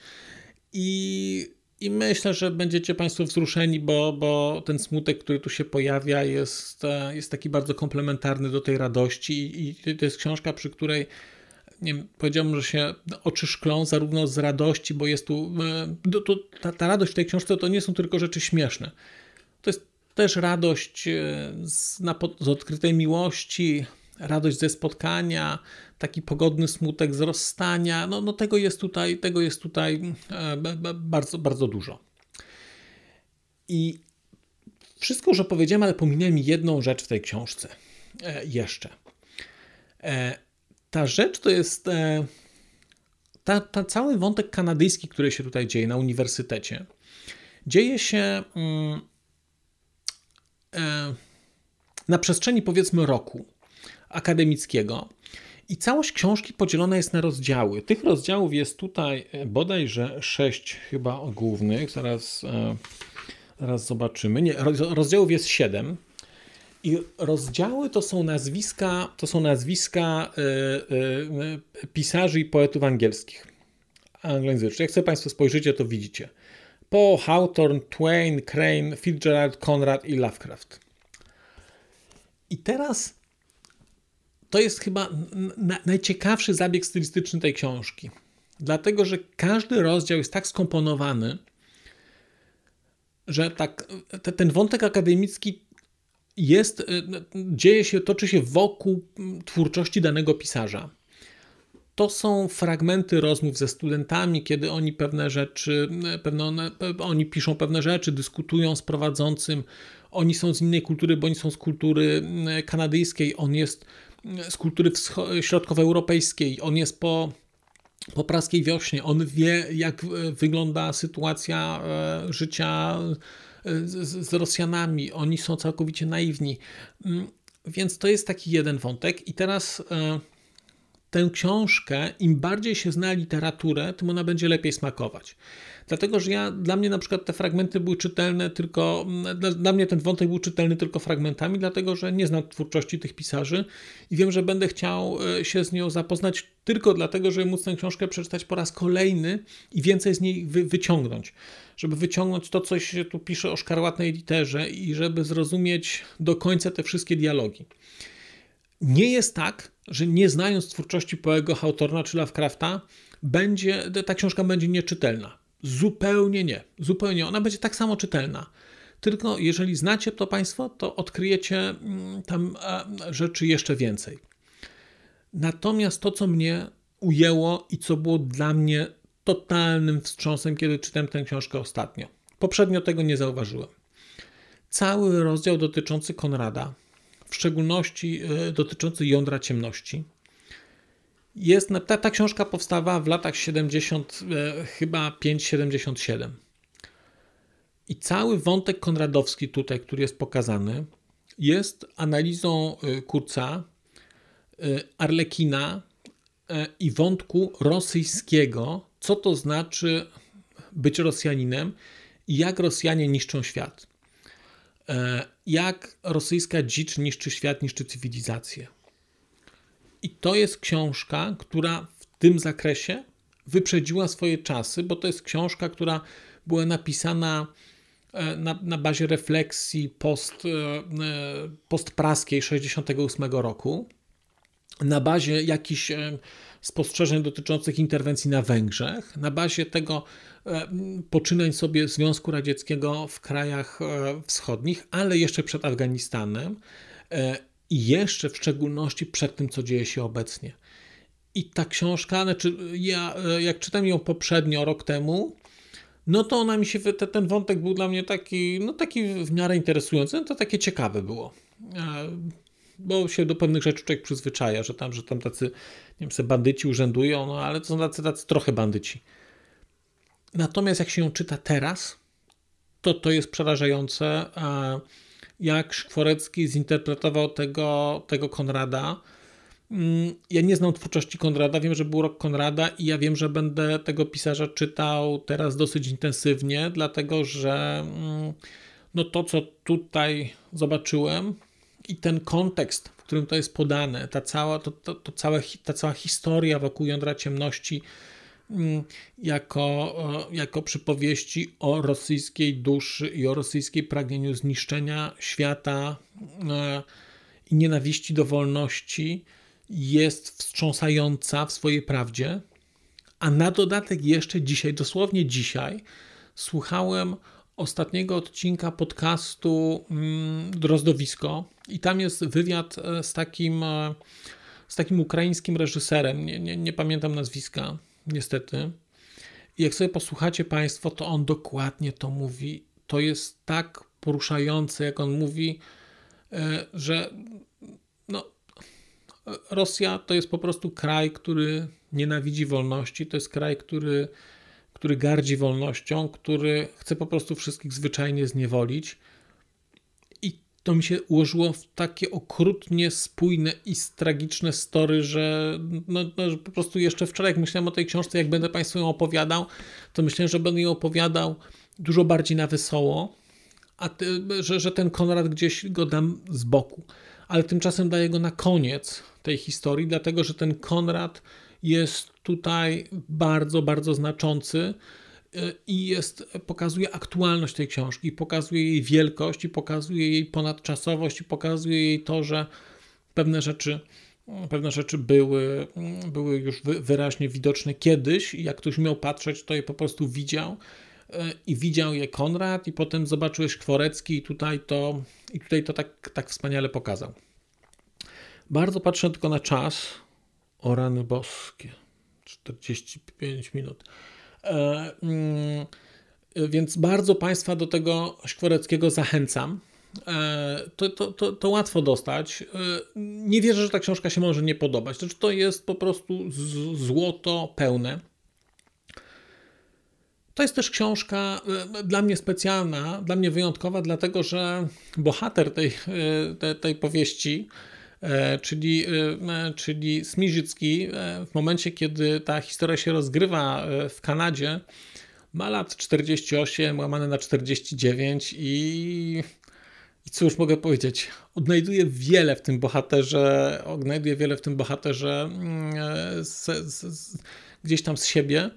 I i myślę, że będziecie Państwo wzruszeni, bo, bo ten smutek, który tu się pojawia, jest, e, jest taki bardzo komplementarny do tej radości. I, I to jest książka, przy której nie wiem, powiedziałbym, że się oczy szklą zarówno z radości, bo jest tu. E, to, ta, ta radość w tej książce to nie są tylko rzeczy śmieszne. To jest też radość e, z, na, z odkrytej miłości, radość ze spotkania, taki pogodny smutek z rozstania. No, no tego jest tutaj, tego jest tutaj e, bardzo, bardzo dużo. I wszystko już opowiedziałem, ale pominąłem jedną rzecz w tej książce e, jeszcze. E, ta rzecz to jest ta, ta cały wątek kanadyjski, który się tutaj dzieje na uniwersytecie. Dzieje się mm, na przestrzeni powiedzmy roku akademickiego. I całość książki podzielona jest na rozdziały. Tych rozdziałów jest tutaj e, bodajże sześć chyba głównych. Zaraz, e, zaraz zobaczymy. Nie, rozdziałów jest siedem. I rozdziały to są nazwiska, to są nazwiska e, pisarzy i poetów angielskich. Anglojęzycznych. Jak sobie Państwo spojrzycie, to widzicie. Poe, Hawthorne, Twain, Crane, Fitzgerald, Conrad i Lovecraft. I teraz to jest chyba najciekawszy zabieg stylistyczny tej książki. Dlatego, że każdy rozdział jest tak skomponowany, że tak, te, ten wątek akademicki jest, e, dzieje się, toczy się wokół twórczości danego pisarza. To są fragmenty rozmów ze studentami, kiedy oni pewne rzeczy, pewne oni piszą pewne rzeczy, dyskutują z prowadzącym. Oni są z innej kultury, bo oni są z kultury kanadyjskiej. On jest z kultury środkowoeuropejskiej. On jest po, po praskiej wiośnie. On wie, jak wygląda sytuacja e, życia e, z, z Rosjanami. Oni są całkowicie naiwni. Mm, więc to jest taki jeden wątek. I teraz e, tę książkę, im bardziej się zna literaturę, tym ona będzie lepiej smakować. Dlatego, że ja, dla mnie na przykład te fragmenty były czytelne tylko, dla, dla mnie ten wątek był czytelny tylko fragmentami, dlatego, że nie znam twórczości tych pisarzy i wiem, że będę chciał e, się z nią zapoznać tylko dlatego, żeby móc tę książkę przeczytać po raz kolejny i więcej z niej wy, wyciągnąć. Żeby wyciągnąć to, co się tu pisze o szkarłatnej literze i żeby zrozumieć do końca te wszystkie dialogi. Nie jest tak, że nie znając twórczości Poego, Hawthorna czy Lovecrafta, będzie, ta książka będzie nieczytelna. Zupełnie nie. Zupełnie. Ona będzie tak samo czytelna. Tylko jeżeli znacie to Państwo, to odkryjecie mm, tam rzeczy jeszcze więcej. Natomiast to, co mnie ujęło i co było dla mnie totalnym wstrząsem, kiedy czytałem tę książkę ostatnio. Poprzednio tego nie zauważyłem. Cały rozdział dotyczący Konrada, w szczególności e, dotyczący jądra ciemności, jest, ta, ta książka powstała w latach 70, e, chyba 5-77. I cały wątek konradowski tutaj, który jest pokazany, jest analizą e, Kurca, Arlekina i wątku rosyjskiego, co to znaczy być Rosjaninem i jak Rosjanie niszczą świat. E, jak rosyjska dzicz niszczy świat, niszczy cywilizację. I to jest książka, która w tym zakresie wyprzedziła swoje czasy, bo to jest książka, która była napisana e, na, na bazie refleksji post, e, postpraskiej 68 roku, na bazie jakichś spostrzeżeń dotyczących interwencji na Węgrzech, na bazie tego e, poczynań sobie Związku Radzieckiego w krajach e, wschodnich, ale jeszcze przed Afganistanem e, i jeszcze w szczególności przed tym, co dzieje się obecnie. I ta książka, znaczy ja jak czytam ją poprzednio, rok temu, no to ona mi się, ten wątek był dla mnie taki, no taki w miarę interesujący, no to takie ciekawe było bo się do pewnych rzeczy człowiek przyzwyczaja, że tam, że tam tacy, nie wiem, se bandyci urzędują, no ale to są tacy, tacy trochę bandyci. Natomiast jak się ją czyta teraz, to to jest przerażające, jak Szkworecki zinterpretował tego, tego Konrada. Mm, ja nie znam twórczości Konrada, wiem, że był rok Konrada i ja wiem, że będę tego pisarza czytał teraz dosyć intensywnie, dlatego że mm, no to, co tutaj zobaczyłem, i ten kontekst, w którym to jest podane, ta cała, to, to, to całe, ta cała historia wokół jądra ciemności, jako, jako przypowieści o rosyjskiej duszy i o rosyjskiej pragnieniu zniszczenia świata e, i nienawiści do wolności, jest wstrząsająca w swojej prawdzie. A na dodatek jeszcze dzisiaj, dosłownie dzisiaj, słuchałem ostatniego odcinka podcastu mm, Drozdowisko. I tam jest wywiad e, z takim, e, z takim ukraińskim reżyserem, nie, nie, nie pamiętam nazwiska, niestety. I jak sobie posłuchacie Państwo, to on dokładnie to mówi. To jest tak poruszające, jak on mówi, e, że no, Rosja to jest po prostu kraj, który nienawidzi wolności, to jest kraj, który który gardzi wolnością, który chce po prostu wszystkich zwyczajnie zniewolić. To mi się ułożyło w takie okrutnie spójne i tragiczne story, że, no, no, po prostu jeszcze wczoraj, jak myślałem o tej książce, jak będę Państwu ją opowiadał, to myślałem, że będę ją opowiadał dużo bardziej na wesoło, a ty, że, że ten Konrad gdzieś go dam z boku. Ale tymczasem daję go na koniec tej historii, dlatego że ten Konrad jest tutaj bardzo, bardzo znaczący i jest, pokazuje aktualność tej książki, pokazuje jej wielkość i pokazuje jej ponadczasowość i pokazuje jej to, że pewne rzeczy, pewne rzeczy były, były już wyraźnie widoczne kiedyś i jak ktoś miał patrzeć, to je po prostu widział y, i widział je Konrad i potem zobaczyłeś Kworecki i tutaj to, i tutaj to tak, tak wspaniale pokazał. Bardzo patrzę tylko na czas, o rany boskie. 45 minut. E, mm, więc bardzo Państwa do tego Szkworeckiego zachęcam. E, to, to, to, to, łatwo dostać. E, nie wierzę, że ta książka się może nie podobać. Znaczy, to jest po prostu złoto pełne. To jest też książka dla mnie specjalna, dla mnie wyjątkowa, dlatego że bohater tej, tej, tej powieści czyli, e, czyli Smiżycki w momencie, kiedy ta historia się rozgrywa e, w Kanadzie, ma lat 48, łamane na 49 i, i cóż mogę powiedzieć, odnajduje wiele w tym bohaterze, odnajduje wiele w tym bohaterze mm, z, z, z, gdzieś tam z siebie.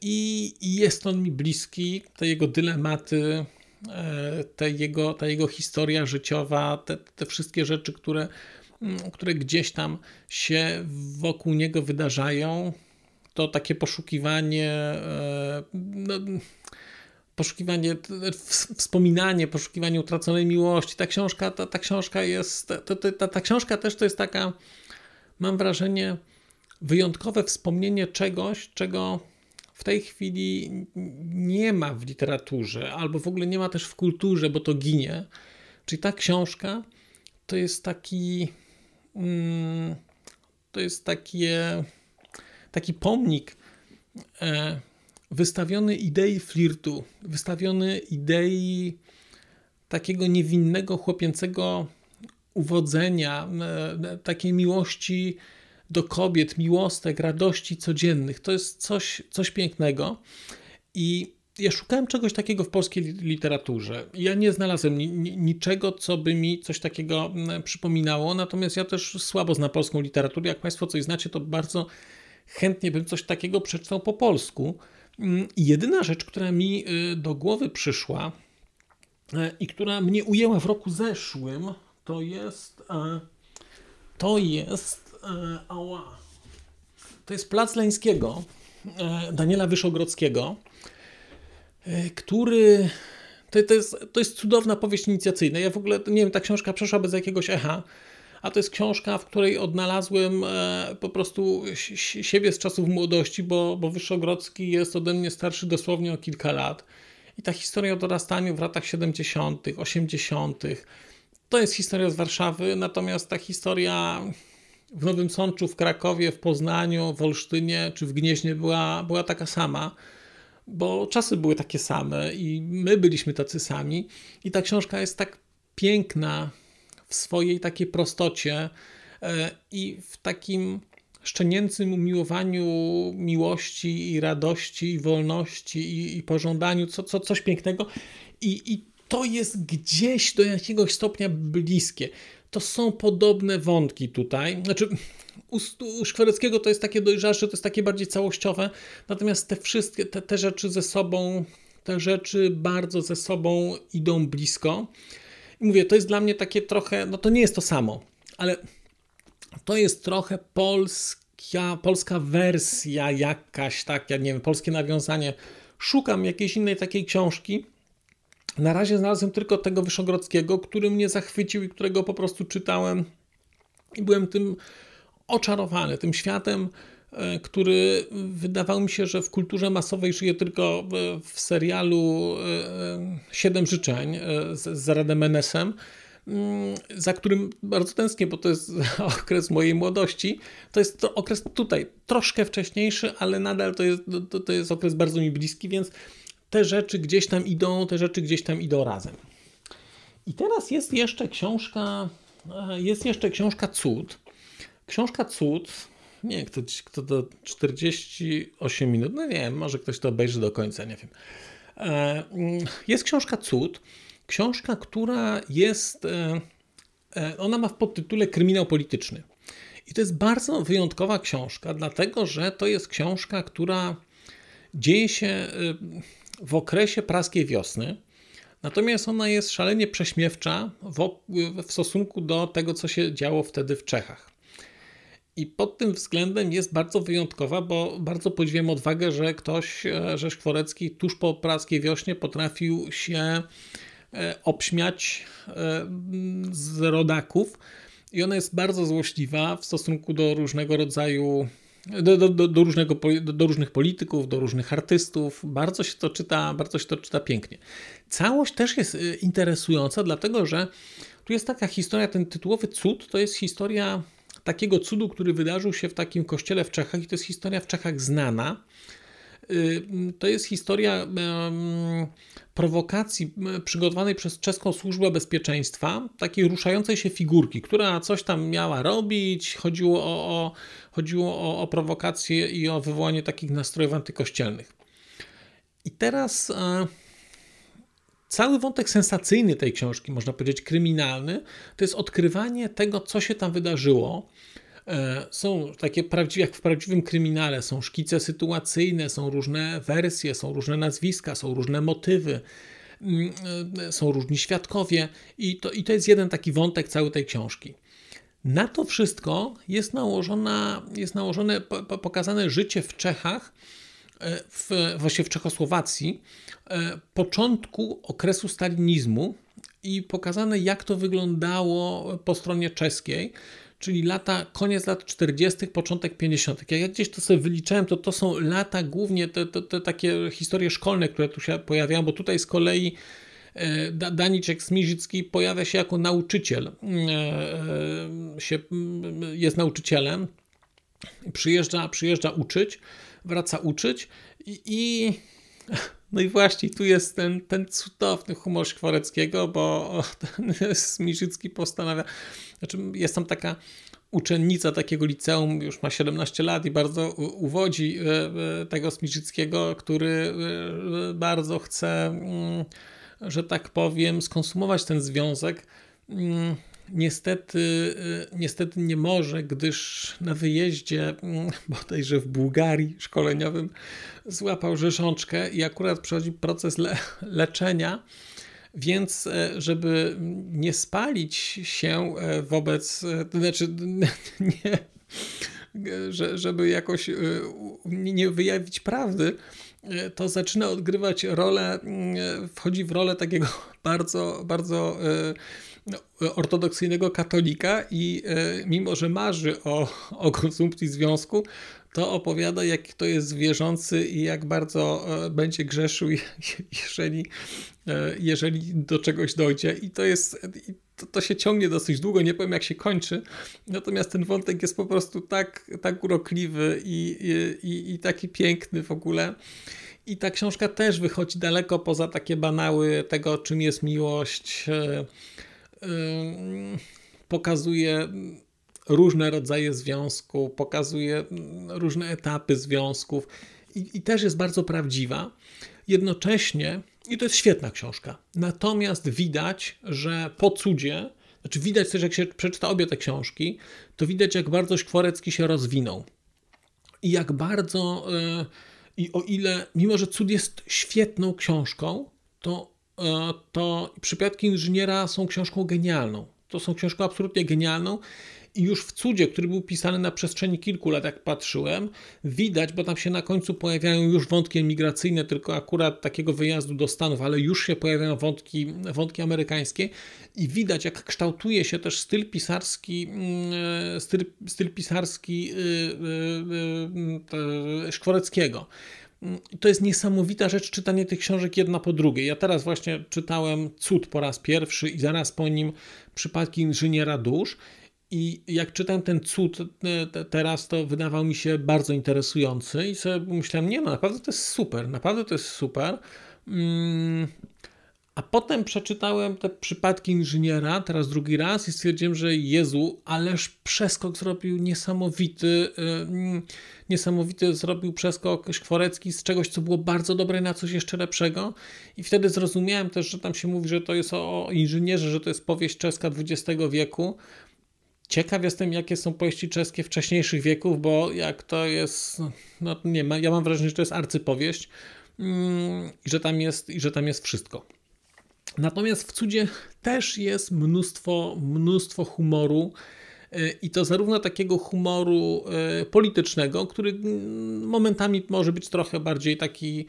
I, i jest on mi bliski, te jego dylematy, E, ta jego, ta jego historia życiowa, te, te wszystkie rzeczy, które, które gdzieś tam się wokół niego wydarzają, to takie poszukiwanie, e, no, poszukiwanie, wspominanie, poszukiwanie utraconej miłości. Ta książka, ta, ta książka jest, to, ta, ta książka też to jest taka, mam wrażenie, wyjątkowe wspomnienie czegoś, czego w tej chwili nie ma w literaturze, albo w ogóle nie ma też w kulturze, bo to ginie. Czyli ta książka to jest taki. Mm, to jest takie, taki pomnik e, wystawiony idei flirtu, wystawiony idei takiego niewinnego, chłopięcego uwodzenia, e, takiej miłości do kobiet, miłostek, radości codziennych. To jest coś, coś pięknego. I ja szukałem czegoś takiego w polskiej literaturze. Ja nie znalazłem niczego, co by mi coś takiego przypominało, natomiast ja też słabo znam polską literaturę. Jak Państwo coś znacie, to bardzo chętnie bym coś takiego przeczytał po polsku. Mm, jedyna rzecz, która mi y, do głowy przyszła e, i która mnie ujęła w roku zeszłym, to jest. E, to jest. E, ała. To jest Plac Leńskiego Daniela Wyszogrodzkiego, który. To, to, jest, to jest cudowna powieść inicjacyjna. Ja w ogóle, nie wiem, ta książka przeszła bez jakiegoś echa a to jest książka, w której odnalazłem e, po prostu siebie z czasów młodości, bo, bo Wyszogrodzki jest ode mnie starszy dosłownie o kilka lat. I ta historia o dorastaniu w latach 70., 80., to jest historia z Warszawy, natomiast ta historia w Nowym Sączu, w Krakowie, w Poznaniu, w Olsztynie czy w Gnieźnie była, była taka sama, bo czasy były takie same i my byliśmy tacy sami. I ta książka jest tak piękna, w swojej takiej prostocie e, i w takim szczenięcym umiłowaniu miłości i radości i wolności i, i pożądaniu, co, co, coś pięknego. I, I to jest gdzieś do jakiegoś stopnia bliskie. To są podobne wątki tutaj. Znaczy, u, u Szkwareckiego to jest takie dojrzalsze, to jest takie bardziej całościowe, natomiast te wszystkie, te, te rzeczy ze sobą, te rzeczy bardzo ze sobą idą blisko mówię, to jest dla mnie takie trochę, no to nie jest to samo, ale to jest trochę polska, polska wersja jakaś, tak, ja nie wiem, polskie nawiązanie. Szukam jakiejś innej takiej książki. Na razie znalazłem tylko tego Wyszogrodzkiego, który mnie zachwycił i którego po prostu czytałem i byłem tym oczarowany, tym światem, E, który wydawał mi się, że w kulturze masowej żyje tylko w serialu e, Siedem życzeń e, z, z Rademenesem, mm, za którym bardzo tęsknię, bo to jest okres mojej młodości. To jest to okres tutaj troszkę wcześniejszy, ale nadal to jest, to, to jest okres bardzo mi bliski, więc te rzeczy gdzieś tam idą, te rzeczy gdzieś tam idą razem. I teraz jest jeszcze książka, jest jeszcze książka Cud. Książka Cud nie, kto, kto to 48 minut, no nie wiem, może ktoś to obejrzy do końca, nie wiem. E, mm, jest książka Cud, książka, która jest, e, e, ona ma w podtytule Kryminał Polityczny. I to jest bardzo wyjątkowa książka, dlatego że to jest książka, która dzieje się w okresie praskiej wiosny. Natomiast ona jest szalenie prześmiewcza w, w stosunku do tego, co się działo wtedy w Czechach. I pod tym względem jest bardzo wyjątkowa, bo bardzo podziwiam odwagę, że ktoś, e, że Szkworecki tuż po praskiej wiośnie potrafił się e, obśmiać e, z rodaków. I ona jest bardzo złośliwa w stosunku do różnego rodzaju do, do, do, różnego, do, różnych polityków, do różnych artystów. Bardzo się to czyta, bardzo się to czyta pięknie. Całość też jest interesująca, dlatego że tu jest taka historia, ten tytułowy cud to jest historia takiego cudu, który wydarzył się w takim kościele w Czechach i to jest historia w Czechach znana. Y, to jest historia prowokacji przygotowanej przez czeską służbę bezpieczeństwa, takiej ruszającej się figurki, która coś tam miała robić. Chodziło o, o chodziło o, o prowokację i o wywołanie takich nastrojów antykościelnych. I teraz e, cały wątek sensacyjny tej książki, można powiedzieć kryminalny, to jest odkrywanie tego, co się tam wydarzyło. E, są takie prawdziwe, jak w prawdziwym kryminale, są szkice sytuacyjne, są różne wersje, są różne nazwiska, są różne motywy, mm, e, są różni świadkowie, i to, i to jest jeden taki wątek całej tej książki. Na to wszystko jest, nałożona, jest nałożone, pokazane życie w Czechach, e, w, właśnie w Czechosłowacji, początku okresu stalinizmu i pokazane, jak to wyglądało po stronie czeskiej, czyli lata, koniec lat 40., początek 50. Jak ja gdzieś to sobie wyliczałem, to to są lata głównie te, te, te takie historie szkolne, które tu się pojawiają, bo tutaj z kolei e, Daniczek Smiżycki pojawia się jako nauczyciel, e, e, się, jest nauczycielem, przyjeżdża, przyjeżdża uczyć, wraca uczyć i, i no i właśnie tu jest ten, ten cudowny humor Szkwareckiego, bo ten Smiżycki postanawia, znaczy jest tam taka uczennica takiego liceum, już ma 17 lat i bardzo uwodzi e, e, tego Smiżyckiego, który e, bardzo chce, mm, że tak powiem, skonsumować ten związek. Mm, niestety, y, niestety nie może, gdyż na wyjeździe mm, bodajże w Bułgarii szkoleniowym złapał rzeszączkę i akurat przechodzi proces le leczenia, więc e, żeby nie spalić się e, wobec, e, to znaczy nie, żeby jakoś nie wyjawić prawdy, to zaczyna odgrywać rolę, mm, wchodzi w rolę takiego bardzo, bardzo ortodoksyjnego katolika i e, mimo, że marzy o, o konsumpcji związku, to opowiada, jak to jest wierzący i jak bardzo e, będzie grzeszył, jeżeli, e, jeżeli do czegoś dojdzie. I to jest. To, to się ciągnie dosyć długo, nie powiem jak się kończy, natomiast ten wątek jest po prostu tak, tak urokliwy i, i, i taki piękny w ogóle. I ta książka też wychodzi daleko poza takie banały tego, czym jest miłość pokazuje różne rodzaje związku, pokazuje różne etapy związków i, i też jest bardzo prawdziwa. Jednocześnie, i to jest świetna książka, natomiast widać, że po cudzie, znaczy widać też, jak się przeczyta obie te książki, to widać, jak bardzo Szkworecki się rozwinął. I jak bardzo, yy, i o ile, mimo że cud jest świetną książką, to to Przypadki Inżyniera są książką genialną. To są książką absolutnie genialną. I już w cudzie, który był pisany na przestrzeni kilku lat, jak patrzyłem, widać, bo tam się na końcu pojawiają już wątki emigracyjne, tylko akurat takiego wyjazdu do Stanów, ale już się pojawiają wątki, wątki amerykańskie i widać, jak kształtuje się też styl pisarski, mm, e, styl, styl pisarski yy, yy, yy, Szkworeckiego to jest niesamowita rzecz czytanie tych książek jedna po drugiej. Ja teraz właśnie czytałem Cud po raz pierwszy i zaraz po nim Przypadki inżyniera dusz. I jak czytam ten cud e, teraz, to wydawał mi się bardzo interesujący i sobie myślałem, nie no, naprawdę to jest super, naprawdę to jest super. Mm, a potem przeczytałem te przypadki inżyniera, teraz drugi raz i stwierdziłem, że Jezu, ależ przeskok zrobił niesamowity, yy, niesamowity zrobił przeskok Szkworecki z czegoś, co było bardzo dobre na coś jeszcze lepszego i wtedy zrozumiałem też, że tam się mówi, że to jest o, inżynierze, że to jest powieść czeska XX wieku. Ciekaw jestem, jakie są powieści czeskie wcześniejszych wieków, bo jak to jest, no nie ja mam wrażenie, że to jest arcypowieść yy, i że tam jest, i że tam jest wszystko. Natomiast w cudzie też jest mnóstwo, mnóstwo humoru. E, I to zarówno takiego humoru e, politycznego, który momentami może być trochę bardziej taki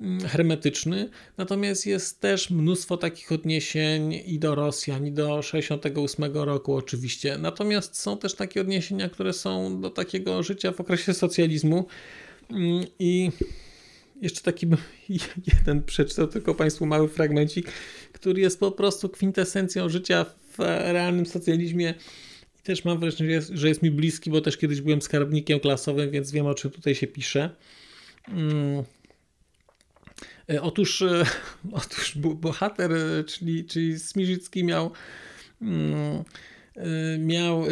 mm, hermetyczny, natomiast jest też mnóstwo takich odniesień i do Rosjan, i do 68 roku oczywiście. Natomiast są też takie odniesienia, które są do takiego życia w okresie socjalizmu mm, i jeszcze taki jeden przeczytał tylko Państwu mały fragmencik, który jest po prostu kwintesencją życia w realnym socjalizmie. I też mam wrażenie, że jest, że jest mi bliski, bo też kiedyś byłem skarbnikiem klasowym, więc wiem o czym tutaj się pisze. Hmm. Otóż, e, otóż bohater, czyli, czyli Smirzycki miał. Hmm, miał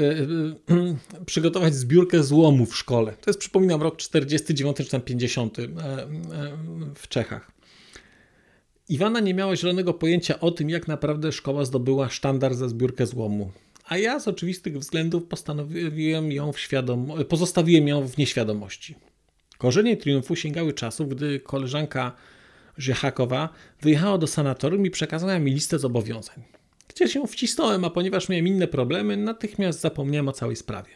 przygotować zbiórkę złomu w szkole. To jest, przypominam, rok 49 czy tam 50 w Czechach. Iwana nie miała zielonego pojęcia o tym, jak naprawdę szkoła zdobyła sztandar za zbiórkę złomu. A ja z oczywistych względów postanowiłem ją w świadom... pozostawiłem ją w nieświadomości. Korzenie triumfu sięgały czasów, gdy koleżanka Rzechakowa wyjechała do sanatorium i przekazała mi listę zobowiązań. gdzie się wcisnąłem, a ponieważ miałem inne problemy, natychmiast zapomniałem o całej sprawie.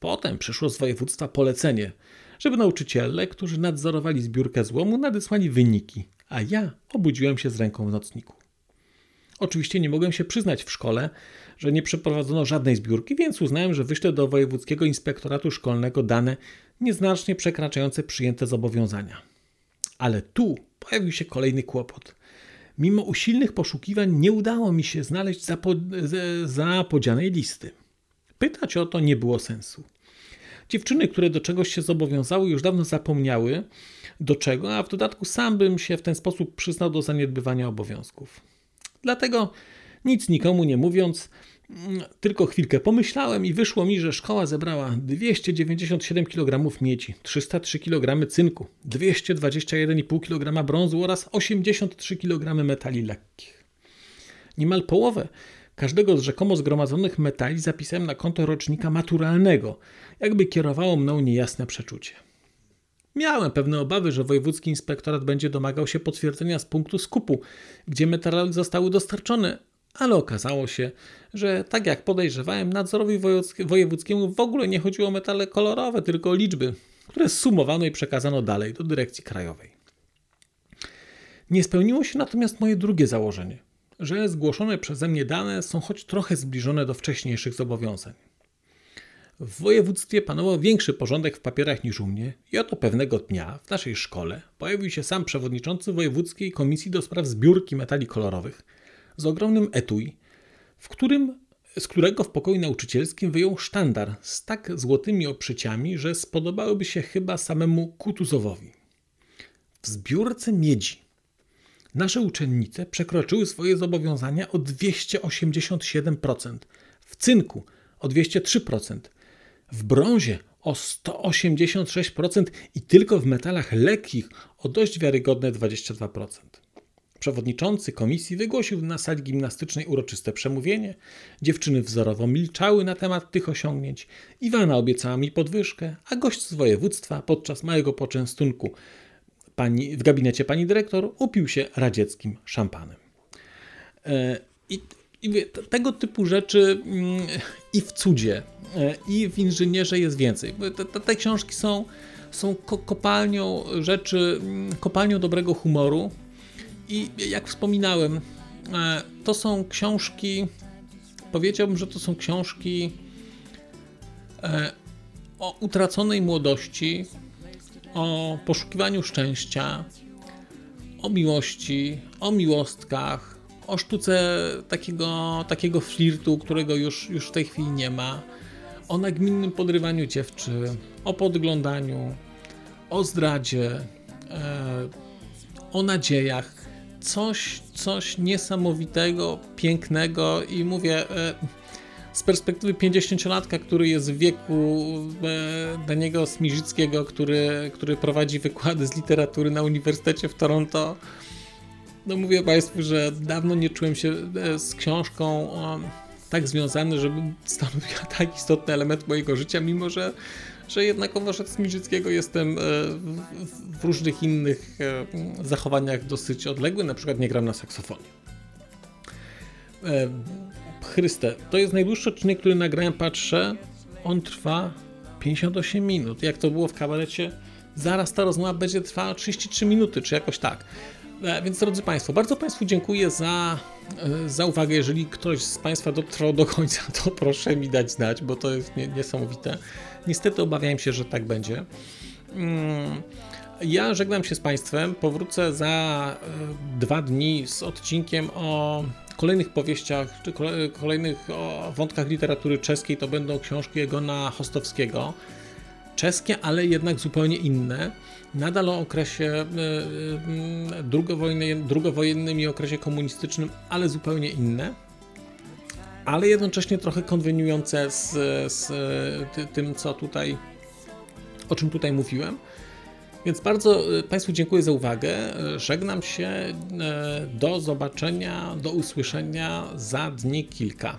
Potem przyszło z województwa polecenie, żeby nauczyciele, którzy nadzorowali zbiórkę złomu, nadesłali wyniki, a ja obudziłem się z ręką w nocniku. Oczywiście nie mogłem się przyznać w szkole, że nie przeprowadzono żadnej zbiórki, więc uznałem, że wyślę do Wojewódzkiego Inspektoratu Szkolnego dane nieznacznie przekraczające przyjęte zobowiązania. Ale tu pojawił się kolejny kłopot. Mimo usilnych poszukiwań nie udało mi się znaleźć zapodzianej listy. Pytać o to nie było sensu. Dziewczyny, które do czegoś się zobowiązały, już dawno zapomniały do czego, a w dodatku sam bym się w ten sposób przyznał do zaniedbywania obowiązków. Dlatego nic nikomu nie mówiąc, tylko chwilkę pomyślałem i wyszło mi, że szkoła zebrała 297 kg miedzi, 303 kg cynku, 221,5 kg brązu oraz 83 kg metali lekkich. Niemal połowę każdego z rzekomo zgromadzonych metali zapisałem na konto rocznika maturalnego, jakby kierowało mną niejasne przeczucie. Miałem pewne obawy, że wojewódzki inspektorat będzie domagał się potwierdzenia z punktu skupu, gdzie metale zostały dostarczone, ale okazało się, że tak jak podejrzewałem, nadzorowi wojewódzkiemu w ogóle nie chodziło o metale kolorowe, tylko o liczby, które zsumowano i przekazano dalej do dyrekcji krajowej. Nie spełniło się natomiast moje drugie założenie, że zgłoszone przeze mnie dane są choć trochę zbliżone do wcześniejszych zobowiązań. W województwie panował większy porządek w papierach niż u mnie i oto pewnego dnia w naszej szkole pojawił się sam przewodniczący Wojewódzkiej Komisji do Spraw Zbiórki Metali Kolorowych z ogromnym etui, w którym, z którego w pokoju nauczycielskim wyjął sztandar z tak złotymi oprzyciami, że spodobałyby się chyba samemu Kutuzowowi. W zbiórce miedzi nasze uczennice przekroczyły swoje zobowiązania o 287%, w cynku o 203%, w brązie o 186% i tylko w metalach lekkich o dość wiarygodne 22%. Przewodniczący komisji wygłosił na sali gimnastycznej uroczyste przemówienie. Dziewczyny wzorowo milczały na temat tych osiągnięć. Iwana obiecała mi podwyżkę, a gość z województwa podczas małego poczęstunku pani, w gabinecie pani dyrektor upił się radzieckim szampanem. E, I, i tego typu rzeczy mm, i w cudzie, e, i w inżynierze jest więcej. Te, te, te książki są, są kopalnią rzeczy, mm, kopalnią dobrego humoru, i jak wspominałem, e, to są książki, powiedziałbym, że to są książki e, o utraconej młodości, o poszukiwaniu szczęścia, o miłości, o miłostkach, o sztuce takiego, takiego flirtu, którego już, już w tej chwili nie ma, o nagminnym podrywaniu dziewczyn, o podglądaniu, o zdradzie, e, o nadziejach coś, coś niesamowitego, pięknego i mówię e, z perspektywy 50-latka, który jest w wieku e, Daniego Smiżyckiego, który, który prowadzi wykłady z literatury na Uniwersytecie w Toronto. No mówię Państwu, że dawno nie czułem się e, z książką tak związany, żeby stanowiła tak istotny element mojego życia, mimo że że jednak od Wasza Smiżyckiego jestem e, w różnych innych e, zachowaniach dosyć odległy, na przykład nie gram na saksofonie. Chryste, to jest najdłuższy odcinek, który nagrałem, patrzę, on trwa 58 minut. Jak to było w kabarecie, zaraz ta rozmowa będzie trwała 33 minuty, czy jakoś tak. Więc drodzy Państwo, bardzo Państwu dziękuję za, za uwagę. Jeżeli ktoś z Państwa dotrwał do końca, to proszę mi dać znać, bo to jest niesamowite. Niestety obawiałem się, że tak będzie. Mm, ja żegnam się z Państwem. Powrócę za e, dwa dni z odcinkiem o kolejnych powieściach, czy kolejnych wątkach literatury czeskiej. To będą książki Egona Hostowskiego. Czeskie, ale jednak zupełnie inne. Nadal o okresie e, e, drugowojennym i okresie komunistycznym, ale zupełnie inne ale jednocześnie trochę konweniujące z, z tym, co tutaj, o czym tutaj mówiłem. Więc bardzo e, Państwu dziękuję za uwagę. Żegnam się. E, do zobaczenia, do usłyszenia za dni kilka.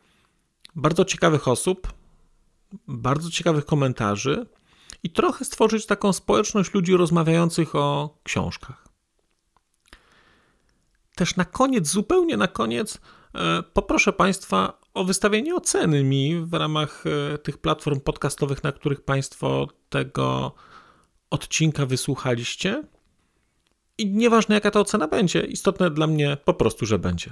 bardzo ciekawych osób, bardzo ciekawych komentarzy i trochę stworzyć taką społeczność ludzi rozmawiających o książkach. Też na koniec, zupełnie na koniec, e, poproszę Państwa o wystawienie oceny mi w ramach e, tych platform podcastowych, na których Państwo tego odcinka wysłuchaliście. I nieważne jaka ta ocena będzie, istotne dla mnie po prostu, że będzie.